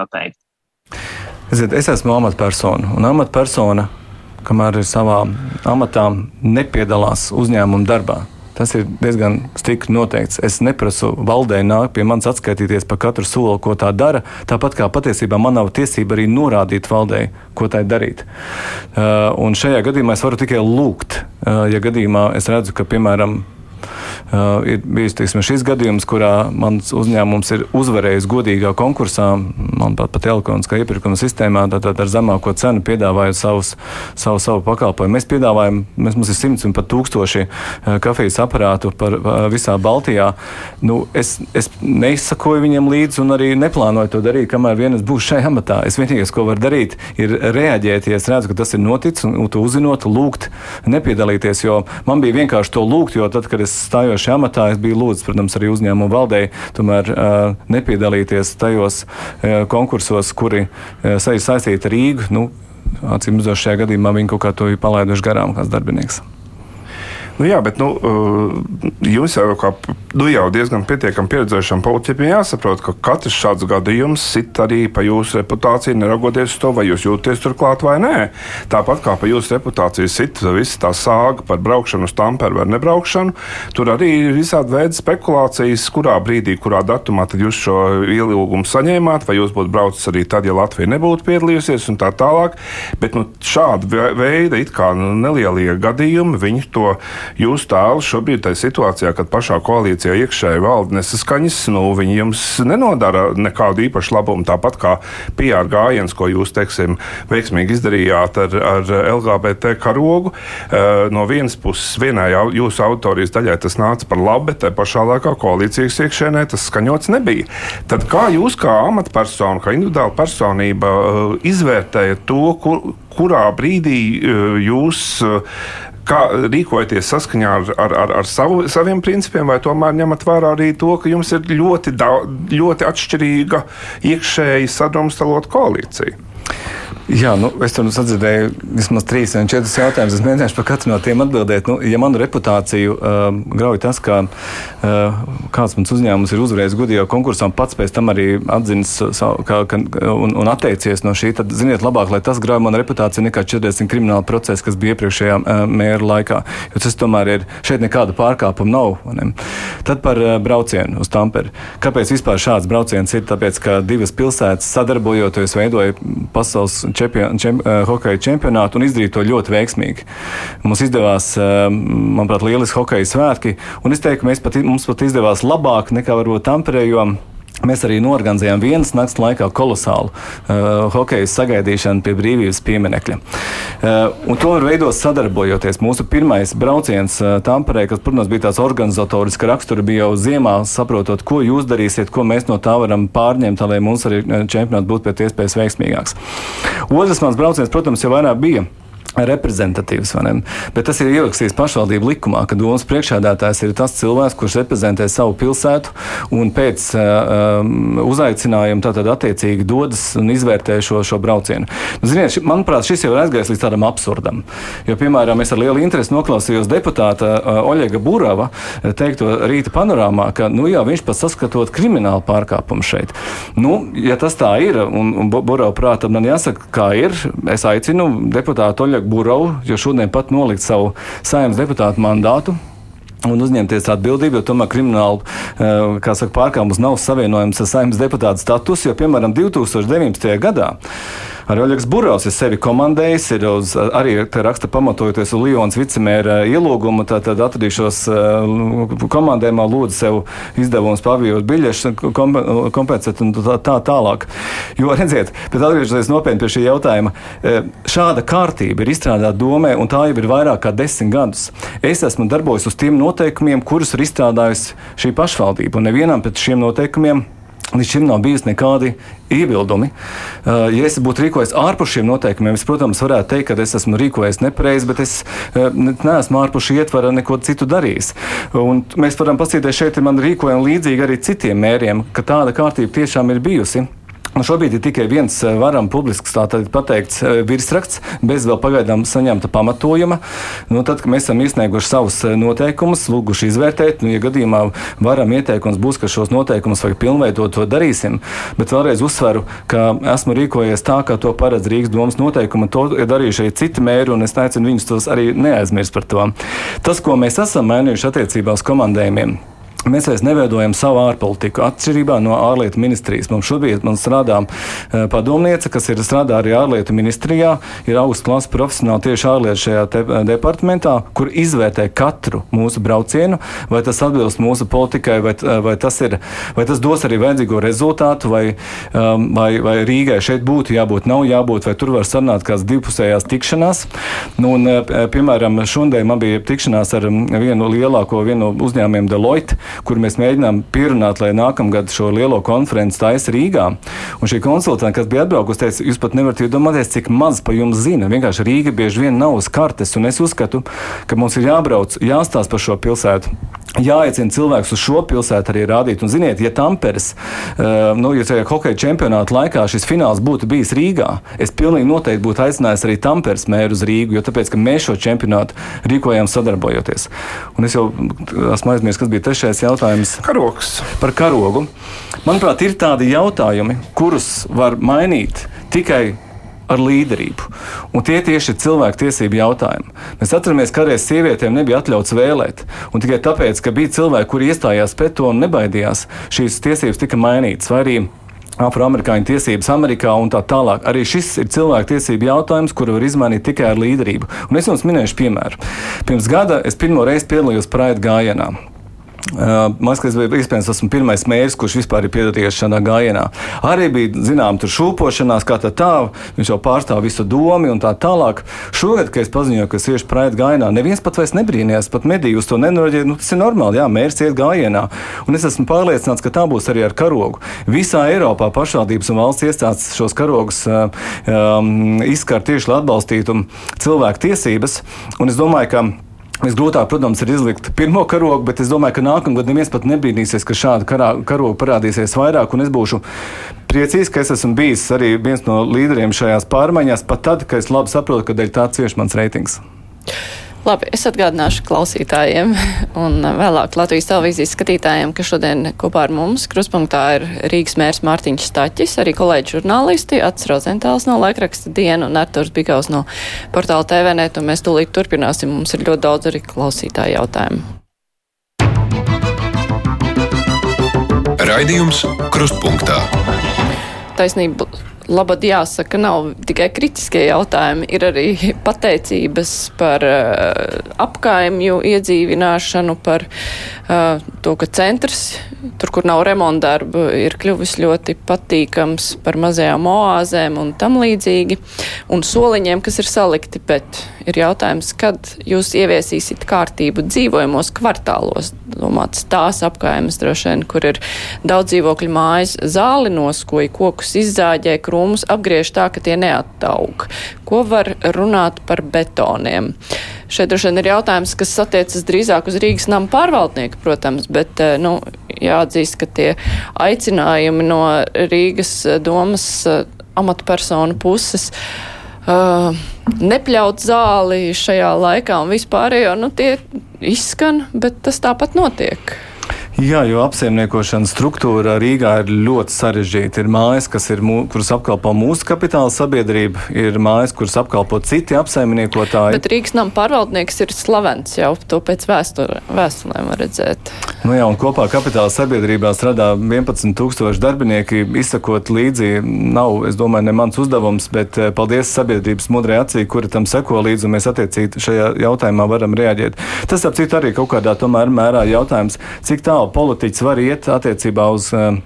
Ziniet, es esmu amatpersona, un amatpersona, kamēr ir savā amatā, nepiedalās uzņēmuma darbā. Tas ir diezgan strikti noteikts. Es neprasu valdē nākt pie manis atskaitīties par katru soli, ko tā dara. Tāpat kā patiesībā man nav tiesība arī norādīt valdē, ko tai darīt. Uh, un šajā gadījumā es varu tikai lūgt, uh, ja gadījumā es redzu, ka, piemēram, Uh, ir bijis teiksim, šis gadījums, kurā mans uzņēmums ir uzvarējis godīgā konkursā, manuprāt, pat elektroniskā iepirkuma sistēmā, tātad ar zemāko cenu piedāvājot savus, savu, savu pakalpojumu. Mēs piedāvājam, mēs, mums ir simts un pat tūkstoši uh, kafijas aparātu par uh, visā Baltijā. Nu, es, es neizsakoju viņiem līdzi un arī neplānoju to darīt, kamēr vien es būšu šajā amatā. Es vienīgais, ko varu darīt, ir reaģēt, ja es redzu, ka tas ir noticis, un, un to uzzinot, lūgt, nepiedalīties, jo man bija vienkārši to lūgt, jo tad, kad es stājos šajā amatā, es biju lūdzis, protams, arī uzņēmumu valdei, tomēr nepiedalīties tajos konkursos, kuri saistīti ar Rīgu. Nu, Acīm redzot, šajā gadījumā viņi kaut kā to ir palaiduši garām, kāds darbinieks. Nu, jā, bet nu, jūs jau, kā, nu, jau diezgan pietiekami pieredzējušam politiķim jāsaprot, ka katrs šāds gadījums sit arī pa jūsu reputāciju, neraugoties uz to, vai jūs jūties turklāt vai nē. Tāpat kā pa jūsu reputāciju sit visa tā sāga par braukšanu uz Tamperu vai nebraukšanu, tur arī ir visādi veidi spekulācijas, kurā brīdī, kurā datumā jūs šo ielūgumu saņēmāt, vai jūs būtu braucis arī tad, ja Latvija nebūtu piedalījusies un tā tālāk. Bet nu, šāda veida it kā nu, nelielie gadījumi, viņi to Jūsu tēls šobrīd ir situācijā, kad pašā koalīcijā iekšēji valda nesaskaņas, nu, viņi jums nenodara nekādu īpašu labumu. Tāpat kā PR gājiens, ko jūs, teiksim, veiksmīgi izdarījāt ar, ar LGBT karogu. Eh, no vienas puses, vienai jūsu autorijas daļai tas nāca par labu, bet tajā pašā laikā koalīcijas iekšēnē tas skaņots nebija. Tad kā jūs, kā amatpersona, kā individuāla personība, eh, izvērtējat to, kur, kurā brīdī eh, jūs kā rīkojaties saskaņā ar, ar, ar, ar savu, saviem principiem, vai tomēr ņemat vērā arī to, ka jums ir ļoti, daudz, ļoti atšķirīga iekšēji sadrumstalot koalīcija? Jā, nu, es tur sadzirdēju vismaz trīs vai četrus jautājumus. Es mēģināšu par katru no tiem atbildēt. Nu, ja manu reputāciju uh, grauj tas, ka uh, kāds mans uzņēmums ir uzvarējis gudrībā konkursā un pats pēc tam arī atzīst un, un atteicies no šī, tad ziniet labāk, lai tas grauj manu reputāciju nekā 40 krimināla procesa, kas bija iepriekšējā uh, mēra laikā. Jo tas tomēr ir šeit nekāda pārkāpuma nav. Ne? Tad par uh, braucienu uz Tamperi. Kāpēc vispār šāds brauciens ir? Tāpēc, ka divas pilsētas sadarbojoties veidoja pasaules čempion, čem, uh, hokeja čempionātu un izdarīt to ļoti veiksmīgi. Mums izdevās, uh, manuprāt, lieliski hokeja svētki, un es teiktu, ka pat, mums pat izdevās labāk nekā varbūt Tamperē, jo Mēs arī norganizējām vienas nakts laikā kolosālu uh, hokeja sagaidīšanu pie brīvības pieminekļa. Uh, to var veidot sadarbojoties. Mūsu pirmais brauciens uh, Tamperē, kas, protams, bija tāds organizatoriska rakstura, bija jau ziemā, saprotot, ko jūs darīsiet, ko mēs no tā varam pārņemt, lai mums arī uh, čempionāts būtu pēc iespējas veiksmīgāks. Otrs mans brauciens, protams, jau vairāk bija reprezentatīvs. Bet tas ir ierakstīts pašvaldību likumā, ka domas priekšādātājs ir tas cilvēks, kurš reprezentē savu pilsētu un pēc uh, uzaicinājuma tātad attiecīgi dodas un izvērtē šo, šo braucienu. Nu, ziniet, manuprāt, šis jau ir aizgājis līdz tādam absurdam. Jo, piemēram, es ar lielu interesi noklausījos deputāta uh, Oļega Burava teikto rīta panorāmā, ka nu, jā, viņš pat saskatot kriminālu pārkāpumu šeit. Nu, ja tas tā ir, un, un Burava prātam man jāsaka, kā ir, es aicinu deputātu Oļegu Burovu, jo šodien pat nolikt savu saimnes deputātu mandātu un uzņemties atbildību, jo tomēr krimināla eh, saka, pārkāpums nav savienojams ar saimnes deputāta statusu, jo, piemēram, 2019. gadā Arī Oļegs Burovs ir sevi komandējis, ir uz, arī raksta pamatojoties uz Lionas vicemēra ielūgumu, tad atradīšos uh, komandējumā, lūdzu sev izdevumus pavijos biļešus, kompensēt un tā, tā tālāk. Jo, redziet, bet atgriežoties nopietni pie šī jautājuma, uh, šāda kārtība ir izstrādāta domē, un tā jau ir vairāk kā desmit gadus. Es esmu darbojies uz tiem noteikumiem, kurus ir izstrādājusi šī pašvaldība, un nevienam pēc šiem noteikumiem Līdz šim nav bijusi nekādi iebildumi. Uh, ja es būtu rīkojies ārpus šiem noteikumiem, es, protams, varētu teikt, ka es esmu rīkojies nepareizi, bet es uh, neesmu ārpus šī ietvara neko citu darījis. Un mēs varam paskatīties šeit, man rīkojumi līdzīgi arī citiem mēriem, ka tāda kārtība tiešām ir bijusi. Nu, šobrīd ir tikai viens eh, varam publisks pateikts eh, virsraksts, bez vēl pagaidām saņemta pamatojuma. Nu, tad, kad mēs esam izsnieguši savus eh, noteikumus, lūguši izvērtēt, nu, ja gadījumā varam ieteikums būs, ka šos noteikumus vajag pilnveidot, to darīsim. Bet vēlreiz uzsveru, ka esmu rīkojies tā, kā to paredz Rīgas domas noteikumi, to ir darījuši arī citi mēri, un es aicinu viņus tos arī neaizmirst par to. Tas, ko mēs esam mainījuši attiecībā uz komandējumiem. Mēs vairs neveidojam savu ārpolitiku. Atšķirībā no ārlietu ministrijas. Mums šobrīd man strādā uh, padomniece, kas ir strādā arī ārlietu ministrijā, ir augsts klases profesionāli tieši ārlietu šajā te, uh, departamentā, kur izvērtē katru mūsu braucienu, vai tas atbilst mūsu politikai, vai, uh, vai, tas, ir, vai tas dos arī vajadzīgo rezultātu, vai, um, vai, vai Rīgai šeit būtu jābūt, nav jābūt, vai tur var sarunāt kādas divpusējās tikšanās. Nu, un, piemēram, šodien man bija tikšanās ar um, vienu lielāko vienu no uzņēmumiem Deloitte kur mēs mēģinām pierunāt, lai nākamgad šo lielo konferenci taisa Rīgā. Un šī konsultante, kas bija atbraukusi, teica, jūs pat nevarat iedomāties, cik maz par jums zina. Vienkārši Rīga bieži vien nav uz kartes, un es uzskatu, ka mums ir jābrauc, jāstāsta par šo pilsētu. Jāaicina cilvēks uz šo pilsētu arī rādīt. Un, ziniet, ja Tamperes, uh, nu, ja tajā hokeja čempionāta laikā šis fināls būtu bijis Rīgā, es pilnīgi noteikti būtu aicinājis arī Tamperes mēru uz Rīgu, jo tāpēc, mēs šo čempionātu rīkojām sadarbojoties. Un es jau esmu aizmirsis, kas bija trešais jautājums. Karogs. Par karogu. Manuprāt, ir tādi jautājumi, kurus var mainīt tikai ar līderību. Un tie tieši ir cilvēku tiesību jautājumi. Mēs atceramies, ka kādreiz sievietēm nebija atļauts vēlēt. Un tikai tāpēc, ka bija cilvēki, kuri iestājās pret to un nebaidījās, šīs tiesības tika mainītas. Vai arī afroamerikāņu tiesības Amerikā un tā tālāk. Arī šis ir cilvēku tiesību jautājums, kuru var izmainīt tikai ar līderību. Un es jums minēšu piemēru. Pirms gada es pirmo reizi piedalījos Pride gājienā. Man liekas, bija iespējams, esmu pirmais mērs, kurš vispār ir piedalījies šajā gājienā. Arī bija, zinām, tur šūpošanās, kā tā tā, viņš jau pārstāv visu domu un tā tālāk. Šogad, kad es paziņoju, ka es iešu praeit gājienā, neviens pat vairs nebrīnījās, pat mediju uz to nenorēģēja. Nu, tas ir normāli, jā, mērs iet gājienā. Un es esmu pārliecināts, ka tā būs arī ar karogu. Visā Eiropā pašvaldības un valsts iestādes šos karogus um, izskar tieši, lai atbalstītu cilvēku tiesības. Un es domāju, ka Visgrūtāk, protams, ir izlikt pirmo karogu, bet es domāju, ka nākamgad neviens pat nebrīnīsies, ka šāda karā, karoga parādīsies vairāk. Un es būšu priecīgs, ka es esmu bijis arī viens no līderiem šajās pārmaiņās, pat tad, kad es labi saprotu, ka dēļ tā cieši mans reitings. Labi, es atgādināšu klausītājiem un vēlāk Latvijas televīzijas skatītājiem, ka šodien kopā ar mums kruspunktā ir Rīgas mērs Mārtiņš Staķis, arī kolēģi žurnālisti, Ats Rozentāls no laikraksta dienu un Arturs Bigaus no portāla TVNet, un mēs tūlīt turpināsim. Mums ir ļoti daudz arī klausītāju jautājumu. Raidījums Krustpunktā. Taisnība labad jāsaka, nav tikai kritiskie jautājumi, ir arī pateicības par uh, apkaimju iedzīvināšanu, par uh, to, ka centrs, tur, kur nav remontdarbu, ir kļuvis ļoti patīkams par mazajām oāzēm un tam līdzīgi, un soliņiem, kas ir salikti, bet ir jautājums, kad jūs ieviesīsiet kārtību dzīvojamos kvartālos, domāts tās apkaimes droši vien, kur ir daudz dzīvokļu mājas, zāli noskoja, kokus izzāģē, krūmus apgriež tā, ka tie neattaug. Ko var runāt par betoniem? Šeit droši vien ir jautājums, kas attiecas drīzāk uz Rīgas nama pārvaldnieku, protams, bet eh, nu, jāatzīst, ka tie aicinājumi no Rīgas domas eh, amatpersonu puses uh, nepļaut zāli šajā laikā un vispārējo, nu tie izskan, bet tas tāpat notiek. Jā, jo apsaimniekošanas struktūra Rīgā ir ļoti sarežģīta. Ir mājas, ir mū, kuras apkalpo mūsu kapitāla sabiedrība, ir mājas, kuras apkalpo citi apsaimniekotāji. Bet Rīgas nama pārvaldnieks ir slavens jau to pēc vēstulēm redzēt. Nu jā, un kopā kapitāla sabiedrībā strādā 11 tūkstoši darbinieki. Izsakot līdzi, nav, es domāju, ne mans uzdevums, bet eh, paldies sabiedrības mudrai acī, kura tam seko līdzi, un mēs attiecīgi šajā jautājumā varam reaģēt. Tas, ap citu, arī kaut kādā tomēr mērā jautājums, cik tālu tālu politiķis var iet attiecībā uz uh,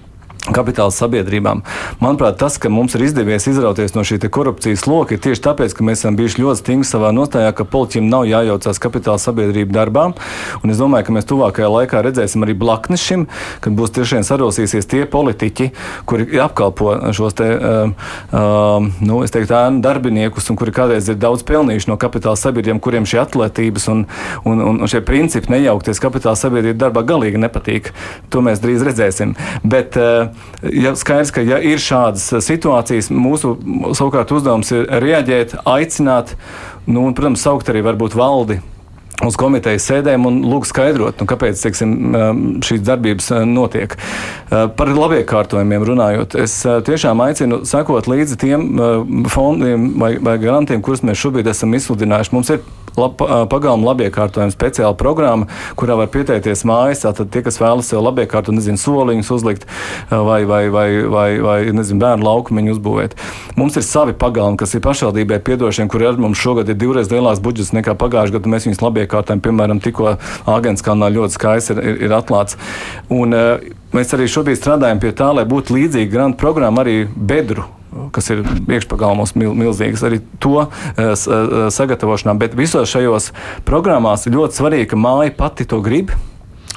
kapitāla sabiedrībām. Manuprāt, tas, ka mums ir izdevies izrauties no šī korupcijas loka, ir tieši tāpēc, ka mēs esam bijuši ļoti stingri savā nostājā, ka politiķiem nav jājaucās kapitāla sabiedrību darbām. Un es domāju, ka mēs tuvākajā laikā redzēsim arī blaknes šim, kad būs tiešām sarosīsies tie politiķi, kuri apkalpo šos te, uh, uh, nu, teiktu, ēnu darbiniekus un kuri kādreiz ir daudz pelnījuši no kapitāla sabiedrībām, kuriem šī atletības un, un, un, un šie principi nejaukties kapitāla sabiedrību darbā galīgi nepatīk. To mēs drīz redzēsim. Bet, uh, ja skaidrs, ka ja ir šādas situācijas, mūsu savukārt uzdevums ir reaģēt, aicināt, nu, un, protams, saukt arī varbūt valdi uz komitejas sēdēm un lūgt skaidrot, nu, kāpēc teiksim, um, šīs darbības uh, notiek. Par labiekārtojumiem runājot, es tiešām aicinu sekot līdzi tiem fondiem vai, vai garantiem, kurus mēs šobrīd esam izsludinājuši. Mums ir lab, pagalmu labiekārtojuma speciāla programma, kurā var pieteikties mājas. Tātad tie, kas vēlas sev labiekārtot, nezinu, soliņus uzlikt vai, vai, vai, vai, vai nezinu, bērnu laukumiņu uzbūvēt. Mums ir savi pagalmi, kas ir pašvaldībai piedošiem, kuri ar mums šogad ir divreiz lielāks budžets nekā pagājušajā gadā. Mēs viņus labiekārtojam, piemēram, tikko Agenskalnā ļoti skaisti ir, ir, ir atklāts. Un, Mēs arī šobrīd strādājam pie tā, lai būtu līdzīga grāmatu programma arī bedru kas ir iekšpagalmos mil, milzīgas, arī to uh, sagatavošanā. Bet visos šajos programmās ir ļoti svarīgi, ka māja pati to grib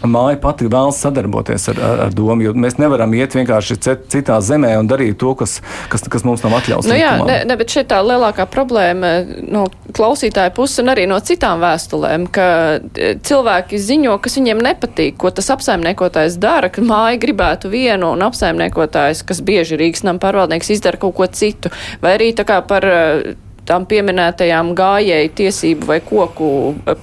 māja pati vēlas sadarboties ar, ar, ar domu, jo mēs nevaram iet vienkārši citā zemē un darīt to, kas, kas, kas mums nav atļauts. Nu jā, ne, ne, bet šeit tā lielākā problēma no klausītāja puses un arī no citām vēstulēm, ka e, cilvēki ziņo, kas viņiem nepatīk, ko tas apsaimniekotājs dara, ka māja gribētu vienu un apsaimniekotājs, kas bieži Rīgas nam pārvaldnieks izdara kaut ko citu, vai arī tā kā par tām pieminētajām gājēju tiesību vai koku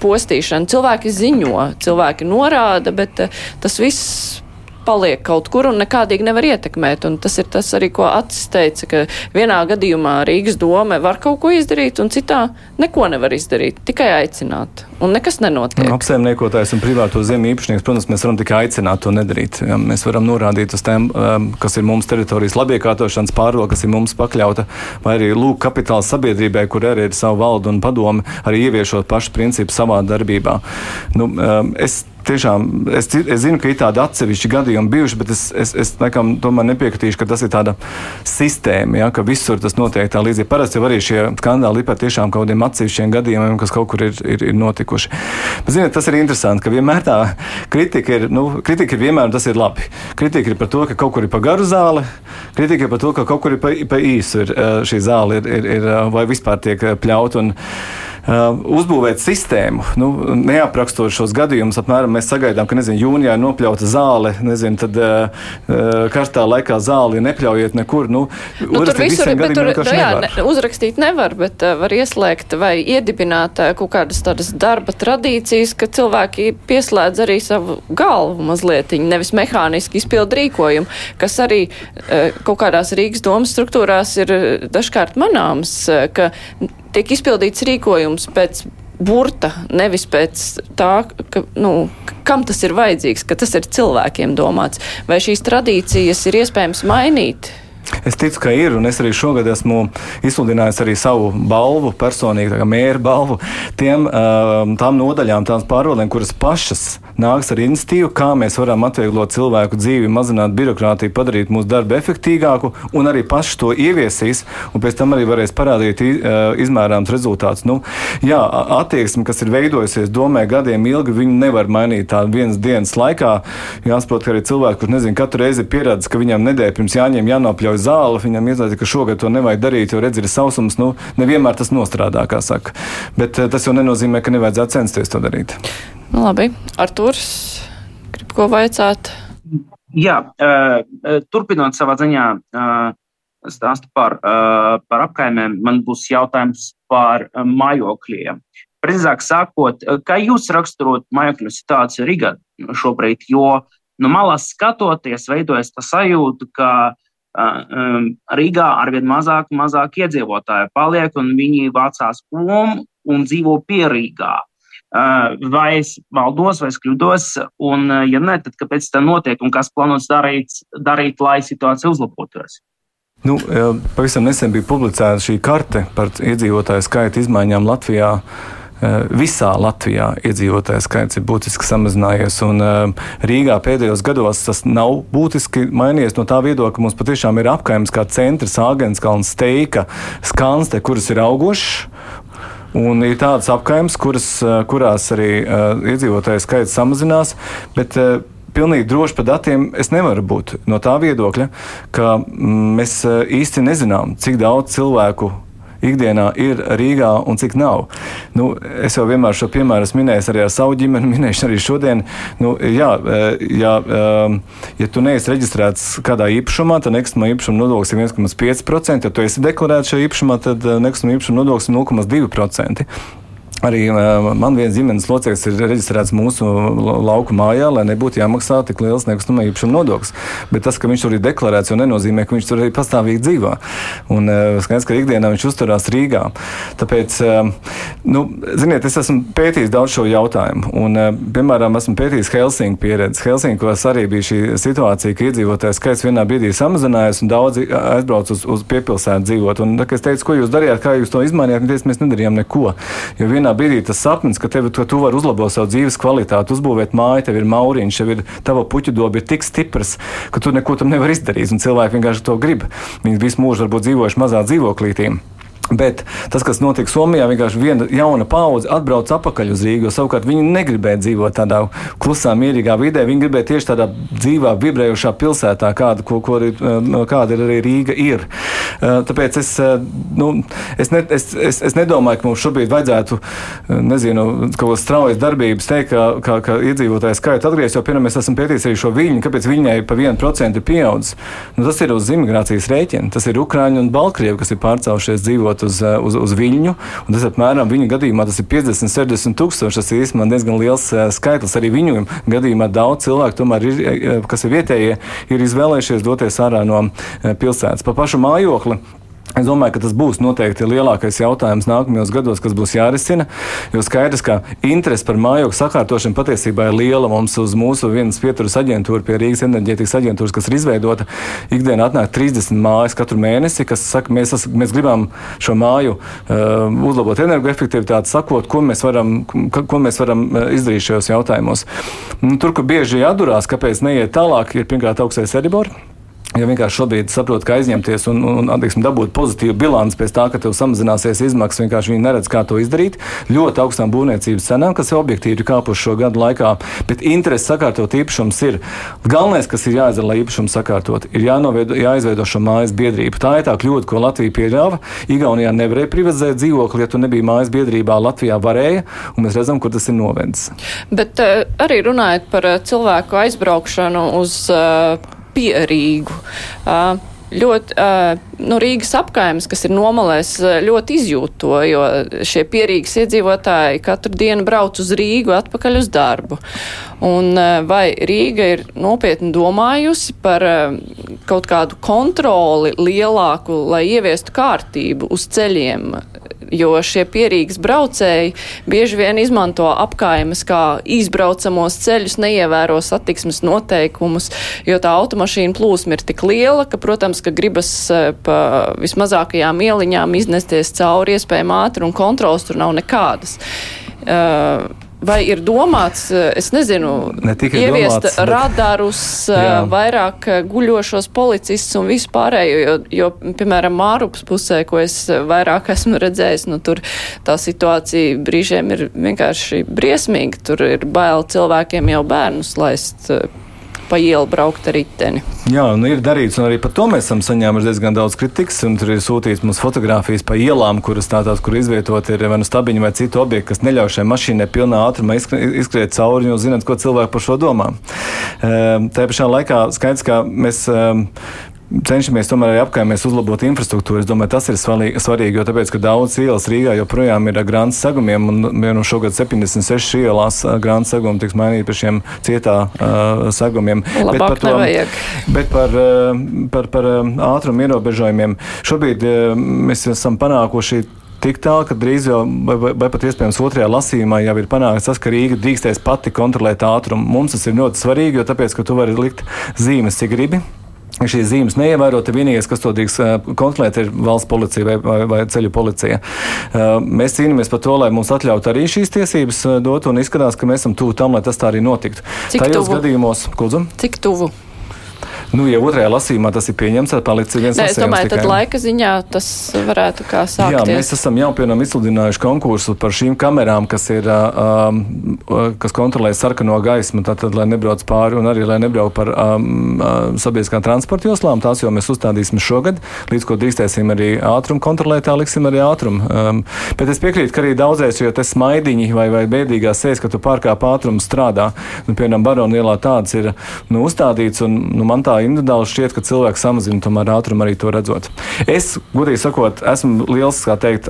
postīšanu. Cilvēki ziņo, cilvēki norāda, bet eh, tas viss paliek kaut kur un nekādīgi nevar ietekmēt. Un tas ir tas arī, ko Acis teica, ka vienā gadījumā Rīgas doma var kaut ko izdarīt, un citā neko nevar izdarīt, tikai aicināt. Un nekas nenotiek. Apsaimniekotājs un privāto zemi īpašnieks, protams, mēs varam tikai aicināt to nedarīt. Ja, mēs varam norādīt uz tiem, um, kas ir mums teritorijas labiekārtošanas pārvalde, kas ir mums pakļauta, vai arī lūk kapitāla sabiedrībai, kur arī ir savu valdu un padomu, arī ieviešot pašu principu savā darbībā. Nu, um, es tiešām, es, es zinu, ka ir tādi atsevišķi gadījumi bijuši, bet es, es, es laikam, tomēr nepiekritīšu, ka tas ir tāda sistēma, ja, ka visur tas notiek tā līdzīgi. Parasti jau arī šie skandāli ir par tiešām kaut kādiem atsevišķiem gadījumiem, kas kaut kur ir, ir, ir notikuši. Bet, ziniet, tas ir interesanti, ka vienmēr tā kritika ir, nu, kritika ir vienmēr, un tas ir labi. Kritika ir par to, ka kaut kur ir pa garu zāli, kritika ir par to, ka kaut kur ir pa, pa īsu ir, šī zāle ir, ir, ir, vai vispār tiek pļaut. Un, uzbūvēt sistēmu, nu, neaprakstot šos gadījumus, apmēram mēs sagaidām, ka nezinu, jūnijā ir nopļauta zāle, nezinu, tad karstā laikā zāli nepļaujiet nekur. Nu, nu, tur visur ir, bet tur nu, jā, nevar. Ne, uzrakstīt nevar, bet uh, var ieslēgt vai iedibināt uh, kaut kādas tādas darba tradīcijas, ka cilvēki pieslēdz arī savu galvu mazliet, nevis mehāniski izpild rīkojumu, kas arī uh, kaut kādās Rīgas domas struktūrās ir dažkārt manāms, uh, ka tiek izpildīts rīkojums pēc burta, nevis pēc tā, ka, nu, kam tas ir vajadzīgs, ka tas ir cilvēkiem domāts. Vai šīs tradīcijas ir iespējams mainīt? Es ticu, ka ir, un es arī šogad esmu izsludinājis arī savu balvu, personīgi mēra balvu, tiem, tām nodaļām, tām pārvaldēm, kuras pašas nāks ar institīvu, kā mēs varam atvieglot cilvēku dzīvi, mazināt birokrātiju, padarīt mūsu darbu efektīvāku, un arī paši to ieviesīs, un pēc tam arī varēs parādīt izmērāms rezultāts. Nu, jā, attieksme, kas ir veidojusies domē gadiem ilgi, viņu nevar mainīt tā vienas dienas laikā. Jāsaprot, ka arī cilvēki, kurš nezinu, katru reizi ir pieredzējis, ka viņam nedēļa pirms jāņem jānopļauj zāle, viņam iestāsta, ka šogad to nevajag darīt, jo redz, ir sausums. Nu, nevienmēr tas nostrādā, kā saka. Bet eh, tas jau nenozīmē, ka nevajadzētu censties to darīt. Nu, labi, Arturs, grib ko vaicāt? Jā, uh, turpinot savā ziņā uh, stāstu par, par apkaimēm, man būs jautājums par mājokļiem. Precīzāk sakot, kā jūs raksturot mājokļu situāciju Rīgā šobrīd, jo no malas skatoties, veidojas tā sajūta, ka Rīgā arvien mazāk mazāk iedzīvotāju paliek, un viņi vācās prom un dzīvo pierīgā. Uh, vai es maldos, vai es kļūdos, un, uh, ja nē, tad kāpēc tā notiek un kas plānots darīt, darīt lai situācija uzlabotos? Nu, pavisam nesen bija publicēta šī karte par iedzīvotāju skaita izmaiņām Latvijā. Eh, visā Latvijā iedzīvotāju skaits ir būtiski samazinājies. Un, eh, Rīgā pēdējos gados tas nav būtiski mainījies no tā viedokļa, ka mums patiešām ir apkaimnes kā centrs, Āgenskalns, Steika, Skanste, kuras ir augošas. Un ir tādas apgājums, eh, kurās arī uh, iedzīvotāju skaits samazinās. Bet, uh, Pilnīgi droši par datiem es nevaru būt no tā viedokļa, ka mm, mēs īsti nezinām, cik daudz cilvēku ikdienā ir Rīgā un cik nav. Nu, es jau vienmēr šo piemēru minējis arī ar savu ģimeni, minējuši arī šodien. Nu, jā, eh, jā, eh, ja tu neesi reģistrēts kādā īpašumā, tad nekustamā īpašuma nodoklis ir 1,5%. Ja tu esi deklarēts šajā īpašumā, tad eh, nekustamā īpašuma nodoklis ir 0,2%. Arī man viens ģimenes loceklis ir reģistrēts mūsu lauku mājā, lai nebūtu jāmaksā tik liels nekustamā īpašuma nodoklis. Bet tas, ka viņš tur ir deklarēts, jau nenozīmē, ka viņš tur arī pastāvīgi dzīvo. Un skaidrs, ka ikdienā viņš uzturās Rīgā. Tāpēc, nu, ziniet, es esmu pētījis daudz šo jautājumu. Un, piemēram, esmu pētījis Helsinku pieredzi. Helsinkos arī bija šī situācija, ka iedzīvotāju skaits vienā brīdī samazinājās un daudzi aizbrauc uz, uz piepilsētu dzīvot. Un, tā, es teicu, ko jūs darījāt, kā jūs to izmainījāt, un teicu, mēs nedarījām neko. Jo vienā vienā brīdī tas sapnis, ka, tev, ka tu vari uzlabot savu dzīves kvalitāti, uzbūvēt māju, tev ir mauriņš, tev ir tava puķu doba ir tik stiprs, ka tu neko tam nevari izdarīt. Un cilvēki vienkārši to grib. Viņi visu mūžu varbūt dzīvojuši mazā dzīvoklītī. Bet tas, kas notika Somijā, vienkārši viena jauna paudze atbrauc atpakaļ uz Rīgu. Savukārt viņi negribēja dzīvot tādā klusā, mierīgā vidē. Viņi gribēja tieši tādā dzīvā, vibrējošā pilsētā, kāda, ko, ko, kāda ir arī Rīga. Ir. Eh, tāpēc es, eh, nu, es, ne, es, es, es nedomāju, ka mums šobrīd vajadzētu eh, nezinu, kaut kādas straujas darbības teikt, ka, ka, ka iedzīvotāju skaitu atgriezt. Jo, piemēram, mēs esam pētījis arī šo viļņu, kāpēc viņai pa 1% ir pieaudzis. Nu, tas ir uz imigrācijas rēķina. Tas ir Ukrāņi un Baltkrievi, kas ir pārcēlušies dzīvot uz, eh, uz, uz Viļņu. Tas apmēram viņa gadījumā tas ir 50, 60 tūkstoši. Tas ir īstenībā diezgan liels eh, skaitlis. Arī viņu gadījumā daudz cilvēku, tomēr, ir, eh, kas ir vietējie, ir izvēlējušies doties ārā no pilsētas. Pa pašu mājokli Es domāju, ka tas būs noteikti lielākais jautājums nākamajos gados, kas būs jārisina. Jo skaidrs, ka interese par mājokļu sakārtošanu patiesībā ir liela. Mums uz mūsu vienas pieturas aģentūra, pie Rīgas enerģētikas aģentūras, kas ir izveidota, ikdienā atnāk 30 mājas katru mēnesi, kas saka, mēs, mēs gribam šo māju uh, uzlabot energoefektivitāti, sakot, ko mēs varam, ko, mēs varam uh, izdarīt šajos jautājumos. Nu, tur, kur bieži atdurās, kāpēc neiet tālāk, ir pirmkārt augstais eribors. Ja vienkārši šobrīd saprot, ka aizņemties un, un, teiksim, dabūt pozitīvu bilanci pēc tā, ka tev samazināsies izmaksas, vienkārši viņi neredz, kā to izdarīt. Ļoti augstām būvniecības cenām, kas ir objektīvi kāpuši šo gadu laikā, bet interesi sakārtot īpašums ir. Galvenais, kas ir jāizdara, lai īpašumu sakārtot, ir jānoviedo, jāizveido šo mājas biedrību. Tā ir tā kļūda, ko Latvija pieļāva. Igaunijā nevarēja privatizēt dzīvokli, ja tu nebija mājas biedrībā. Latvijā varēja, un mēs redzam, kur tas ir novedis. Bet uh, arī runājot par uh, cilvēku aizbraukšanu uz uh, pierīgu. Uh, ļoti, nu, Rīgas apkaimes, kas ir nomalēs, ļoti izjūt to, jo šie pierīgas iedzīvotāji katru dienu brauc uz Rīgu atpakaļ uz darbu. Un vai Rīga ir nopietni domājusi par kaut kādu kontroli lielāku, lai ieviestu kārtību uz ceļiem jo šie pierīgas braucēji bieži vien izmanto apkaimes kā izbraucamos ceļus, neievēro satiksmes noteikumus, jo tā automašīna plūsma ir tik liela, ka, protams, ka gribas eh, pa vismazākajām ieliņām iznesties cauri iespējām ātri un kontrols tur nav nekādas. Uh, Vai ir domāts, eh, es nezinu, ne ieviest domāts, radarus. Eh, vairāk eh, guļošos policistus un vispārējo, jo, jo, piemēram, Mārupas pusē, ko es vairāk esmu redzējis, nu tur tā situācija brīžiem ir vienkārši briesmīga. Tur ir bail cilvēkiem jau bērnus laist pa ielu braukt ar riteni. Jā, nu ir darīts, un arī par to mēs esam saņēmuši diezgan daudz kritikas. Tur ir sūtīts mums fotogrāfijas pa ielām, kuras tātās, kur izvietot ir vai nu stabiņi vai citu objektu, kas neļauj šai mašīnai pilnā ātrumā izskriet cauri. Jūs zināt, ko cilvēki par šo domā. Ehm, Tā pašā laikā skaidrs, ka mēs ehm, cenšamies tomēr arī apkaimēs uzlabot infrastruktūru. Es domāju, tas ir svarīgi, jo tāpēc, ka daudz ielas Rīgā joprojām ir ar grāmatu segumiem, un vienu šogad 76 ielās grāmatu segumi tiks mainīti par šiem cietā uh, segumiem. Labāk bet par, to, nevajag. bet par, uh, par, par uh, ātrumu ierobežojumiem šobrīd uh, mēs esam panākuši tik tālu, ka drīz jau, vai, vai, vai pat iespējams otrajā lasījumā jau ir panākts tas, ka Rīga drīkstēs pati kontrolēt ātrumu. Mums tas ir ļoti svarīgi, jo tāpēc, ka tu vari likt zīmes, cik gribi šīs zīmes neievēro, tad vienīgais, kas to drīkst kontrolēt, ir valsts policija vai, vai, vai ceļu policija. Mēs cīnāmies par to, lai mums atļautu arī šīs tiesības dot, un izskatās, ka mēs esam tuvu tam, lai tas tā arī notiktu. Cik Tajos tuvu? gadījumos, Kudzu? Cik tuvu? Nu, ja otrajā lasījumā tas ir pieņemts, tad palicis viens Nē, es domāju, tikai. tad laika ziņā tas varētu kā sākties. Jā, mēs esam jau, piemēram, izsludinājuši konkursu par šīm kamerām, kas ir, um, kas kontrolē sarkano gaismu, tātad, lai nebrauc pāri un arī, lai nebrauc par um, sabiedriskām transporta joslām. Tās jau mēs uzstādīsim šogad, līdz ko drīkstēsim arī ātrumu kontrolēt, tā liksim arī ātrumu. Um, bet es piekrītu, ka arī daudzreiz, jo tas smaidiņi vai, vai bēdīgās sēs, ka tu pārkāp ātrumu strādā. Nu, piemēram, Baronielā tāds ir nu, uzstādīts, un nu, man tā individuāli šķiet, ka cilvēks samazina tomēr ātrumu arī to redzot. Es, godīgi sakot, esmu liels, kā teikt,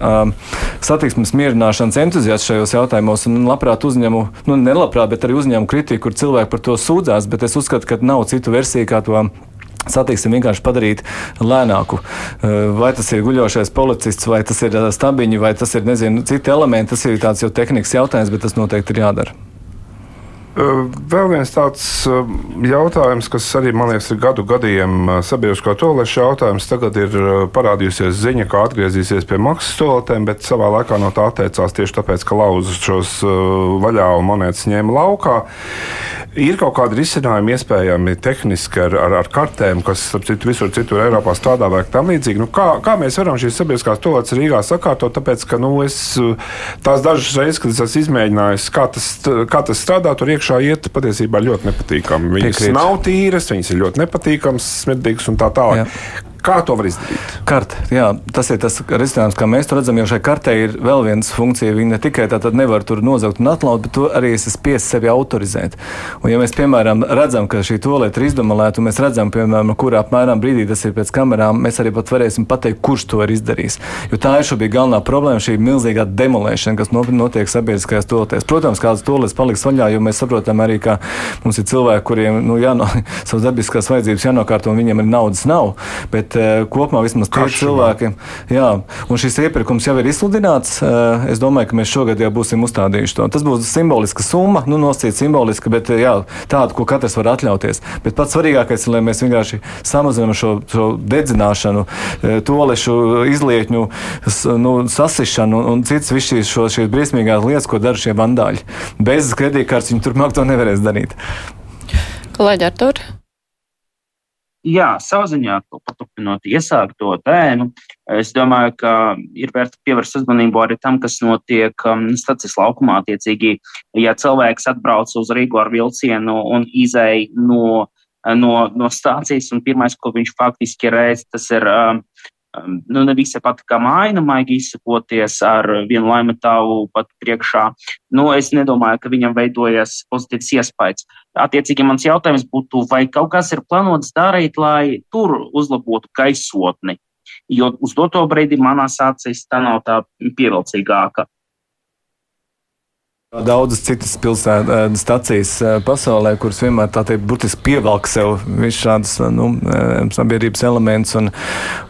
satiksmes mierināšanas entuziasts šajos jautājumos un labprāt uzņemu, nu, nelabprāt, bet arī uzņemu kritiku, kur cilvēki par to sūdzās, bet es uzskatu, ka nav citu versiju, kā to satiksmi vienkārši padarīt lēnāku. Vai tas ir guļošais policists, vai tas ir stabiņi, vai tas ir nezinu, citi elementi, tas ir tāds jau tehnikas jautājums, bet tas noteikti ir jādara. Vēl viens tāds jautājums, kas arī man liekas, ir gadu gadiem sabiedriskā toaleša jautājums. Tagad ir parādījusies ziņa, ka atgriezīsies pie maksas toaletēm, bet savā laikā no tā atteicās tieši tāpēc, ka lauzu šos vaļā un monētas ņēma laukā. Ir kaut kādi risinājumi iespējami tehniski ar, ar, ar kartēm, kas citu, visur citur Eiropā strādā vai tam līdzīgi. Nu, kā, kā mēs varam šīs sabiedriskās toaletes Rīgā sakārtot? Tāpēc, ka nu, es tās dažas reizes, kad es esmu izmēģinājis, kā tas, kā tas strādā, tur iekšā iekšā iet patiesībā ļoti nepatīkami. Viņas Piekrīt. nav tīras, viņas ir ļoti nepatīkamas, smidīgas un tā tālāk. Jā. Kā to var izdarīt? Karte, jā, tas ir tas risinājums, kā mēs to redzam. Jo šai kartē ir vēl viena funkcija. Viņa ne tikai tā tad nevar tur nozagt un atlaut, bet arī es esmu spiests sevi autorizēt. Un, ja mēs, piemēram, redzam, ka šī tolēta ir izdomāta, un mēs redzam, piemēram, kurā apmēram brīdī tas ir pēc kamerām, mēs arī pat varēsim pateikt, kurš to ir izdarījis. Jo tā ir šobrīd galvenā problēma, šī milzīgā demolēšana, kas notiek sabiedriskajās toletēs. Protams, kādas toletes paliks vaļā, jo mēs saprotam arī, ka mums ir cilvēki, kuriem nu, jāno, savas dabiskās vajadzības jānokārto, un viņiem ir naudas nav. Bet bet uh, kopumā vismaz tie cilvēki. Jā, un šis iepirkums jau ir izsludināts. Uh, es domāju, ka mēs šogad jau būsim uzstādījuši to. Tas būs simboliska summa, nu, nosacīt simboliska, bet jā, tāda, ko katrs var atļauties. Bet pats svarīgākais ir, lai mēs vienkārši samazinām šo, šo dedzināšanu, tolešu izlietņu, nu, sasišanu un citas visas šīs, šīs briesmīgās lietas, ko dara šie vandāļi. Bez kredītkartes viņi turpmāk to nevarēs darīt. Kolēģi Artur? Jā, savā ziņā paturpinot iesākto tēmu, es domāju, ka ir vērts pievērst uzmanību arī tam, kas notiek um, stācijas laukumā. Attiecīgi, ja cilvēks atbrauc uz Rīgu ar vilcienu un izēj no, no, no stācijas, un pirmais, ko viņš faktiski redz, tas ir um, nu, ne visa pat kā maina, maigi izsakoties ar vienu laimetālu pat priekšā. Nu, es nedomāju, ka viņam veidojas pozitīvs iespējas. Attiecīgi, mans jautājums būtu, vai kaut kas ir plānots darīt, lai tur uzlabotu gaisotni. Jo uz doto brīdi manā acīs tā nav tā pievilcīgāka. Daudzas citas pilsētas stācijas eh, pasaulē, kuras vienmēr tā teikt, burtiski pievelk sev visus šādus nu, eh, sabiedrības elementus. Un,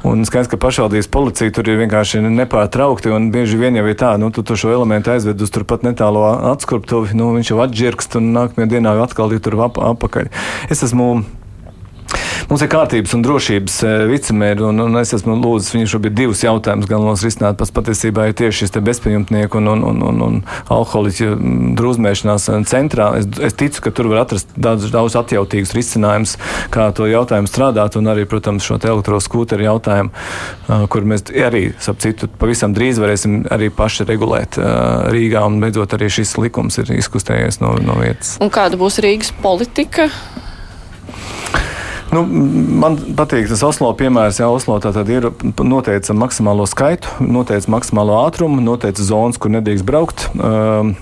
un skaidrs, ka pašvaldības policija tur ir vienkārši nepārtraukti. Bieži vien jau ir tā, nu, tu, tu šo elementu aizved uz turpat netālo atskurptuvi, nu, viņš jau atžirkst un nākamajā dienā jau atkal ir tur ap, apakaļ. Es esmu Mums ir kārtības un drošības eh, vicemēri, un, un es esmu lūdzis viņu šobrīd divus jautājumus galvenos risināt. Pats patiesībā ir tieši šis bezpajumtnieku un, un, un, un, un alkoholiķu drūzmēšanās centrā. Es, es ticu, ka tur var atrast daudz, daudz atjautīgus risinājumus, kā to jautājumu strādāt, un arī, protams, šo elektroskūteru jautājumu, kur mēs arī, ap citu, pavisam drīz varēsim arī paši regulēt Rīgā, un beidzot arī šis likums ir izkustējies no, no vietas. Un kāda būs Rīgas politika? Nu, man patīk tas Oslo piemērs. Jā, Oslo tātad ir noteica maksimālo skaitu, noteica maksimālo ātrumu, noteica zonas, kur nedrīkst braukt. Uh,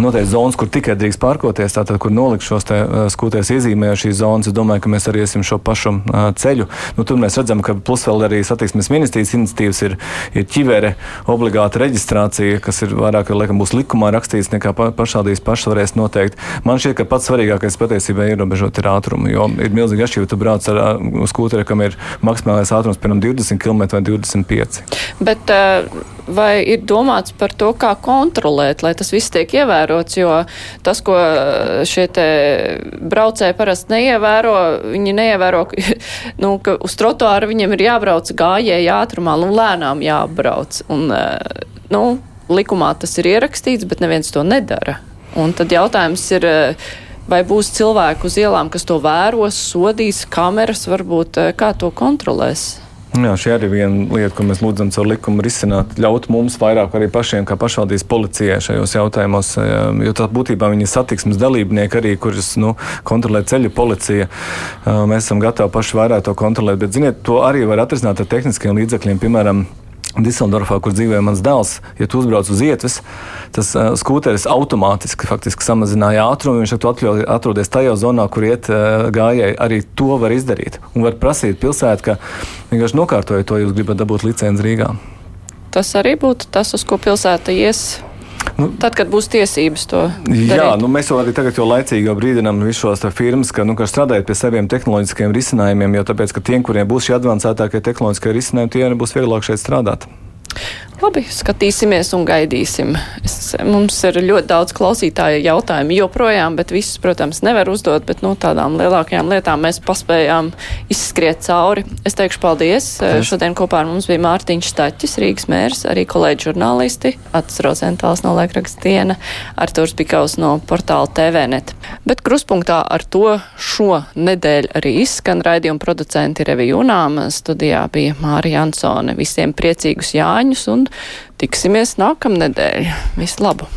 noteikti zonas, kur tikai drīkst pārkoties, tātad, kur nolikt šos skūties iezīmēju šīs zonas. Es domāju, ka mēs arī iesim šo pašu ceļu. Nu, tur mēs redzam, ka plus vēl arī satiksmes ministrijas iniciatīvas ir, ir ķivere, obligāta reģistrācija, kas ir vairāk, laikam, būs likumā rakstīts, nekā pa, pašvaldības pašas varēs noteikt. Man šķiet, ka pats svarīgākais patiesībā ir ierobežot ir ātrumu, jo ir milzīgi atšķirība, tu brauc ar skūteri, kam ir maksimālais ātrums, piemēram, 20 km vai 25. Bet, vai ir domāts par to, kā kontrolēt, lai tas viss tiek ievērots, jo tas, ko šie te braucēji parasti neievēro, viņi neievēro, nu, ka uz trotuāra viņiem ir jābrauc gājēji ātrumā, un lēnām jābrauc. Un, nu, likumā tas ir ierakstīts, bet neviens to nedara. Un tad jautājums ir, vai būs cilvēki uz ielām, kas to vēros, sodīs, kameras varbūt, kā to kontrolēs? Jā, šī arī ir viena lieta, ko mēs lūdzam caur likumu risināt, ļaut mums vairāk arī pašiem, kā pašvaldības policijai šajos jautājumos, jo tā būtībā viņi ir satiksmes dalībnieki arī, kurus nu, kontrolē ceļu policija. Mēs esam gatavi paši vairāk to kontrolēt, bet, ziniet, to arī var atrisināt ar tehniskiem līdzekļiem, piemēram, Diseldorfā, kur dzīvoja mans dēls, ja tu uzbrauc uz ietves, tas uh, skūteris automātiski faktiski, samazināja ātrumu. Viņš atļauj, atrodies tajā zonā, kur iet uh, gājēji. Arī to var izdarīt. Un var prasīt pilsētu, ka vienkārši nokārtojiet to, jūs gribat dabūt licenci Rīgā. Tas arī būtu tas, uz ko pilsēta ies Nu, Tad, kad būs tiesības to darīt. Jā, nu, mēs jau arī tagad jau laicīgi jau brīdinām visus šos firmas, ka, nu, ka strādājiet pie saviem tehnoloģiskiem risinājumiem, jo tāpēc, ka tiem, kuriem būs šie advancētākie tehnoloģiskie risinājumi, tie būs vieglāk šeit strādāt. Labi, skatīsimies un gaidīsim. Es, mums ir ļoti daudz klausītāju jautājumu joprojām, bet visus, protams, nevar uzdot, bet no nu, tādām lielākajām lietām mēs paspējām izskriet cauri. Es teikšu paldies. paldies. Šodien kopā ar mums bija Mārtiņš Staķis, Rīgas mērs, arī kolēģi žurnālisti, Atis Rozentāls no laikraksta diena, Arturs Pikaus no portāla TVNet. Bet kruspunktā ar to šo nedēļu arī izskan raidījuma producenti Revija Junām. Studijā bija Mārija Ansone. Visiem priecīgus Jāņus un tiksimies nākamnedēļ. Visu labu!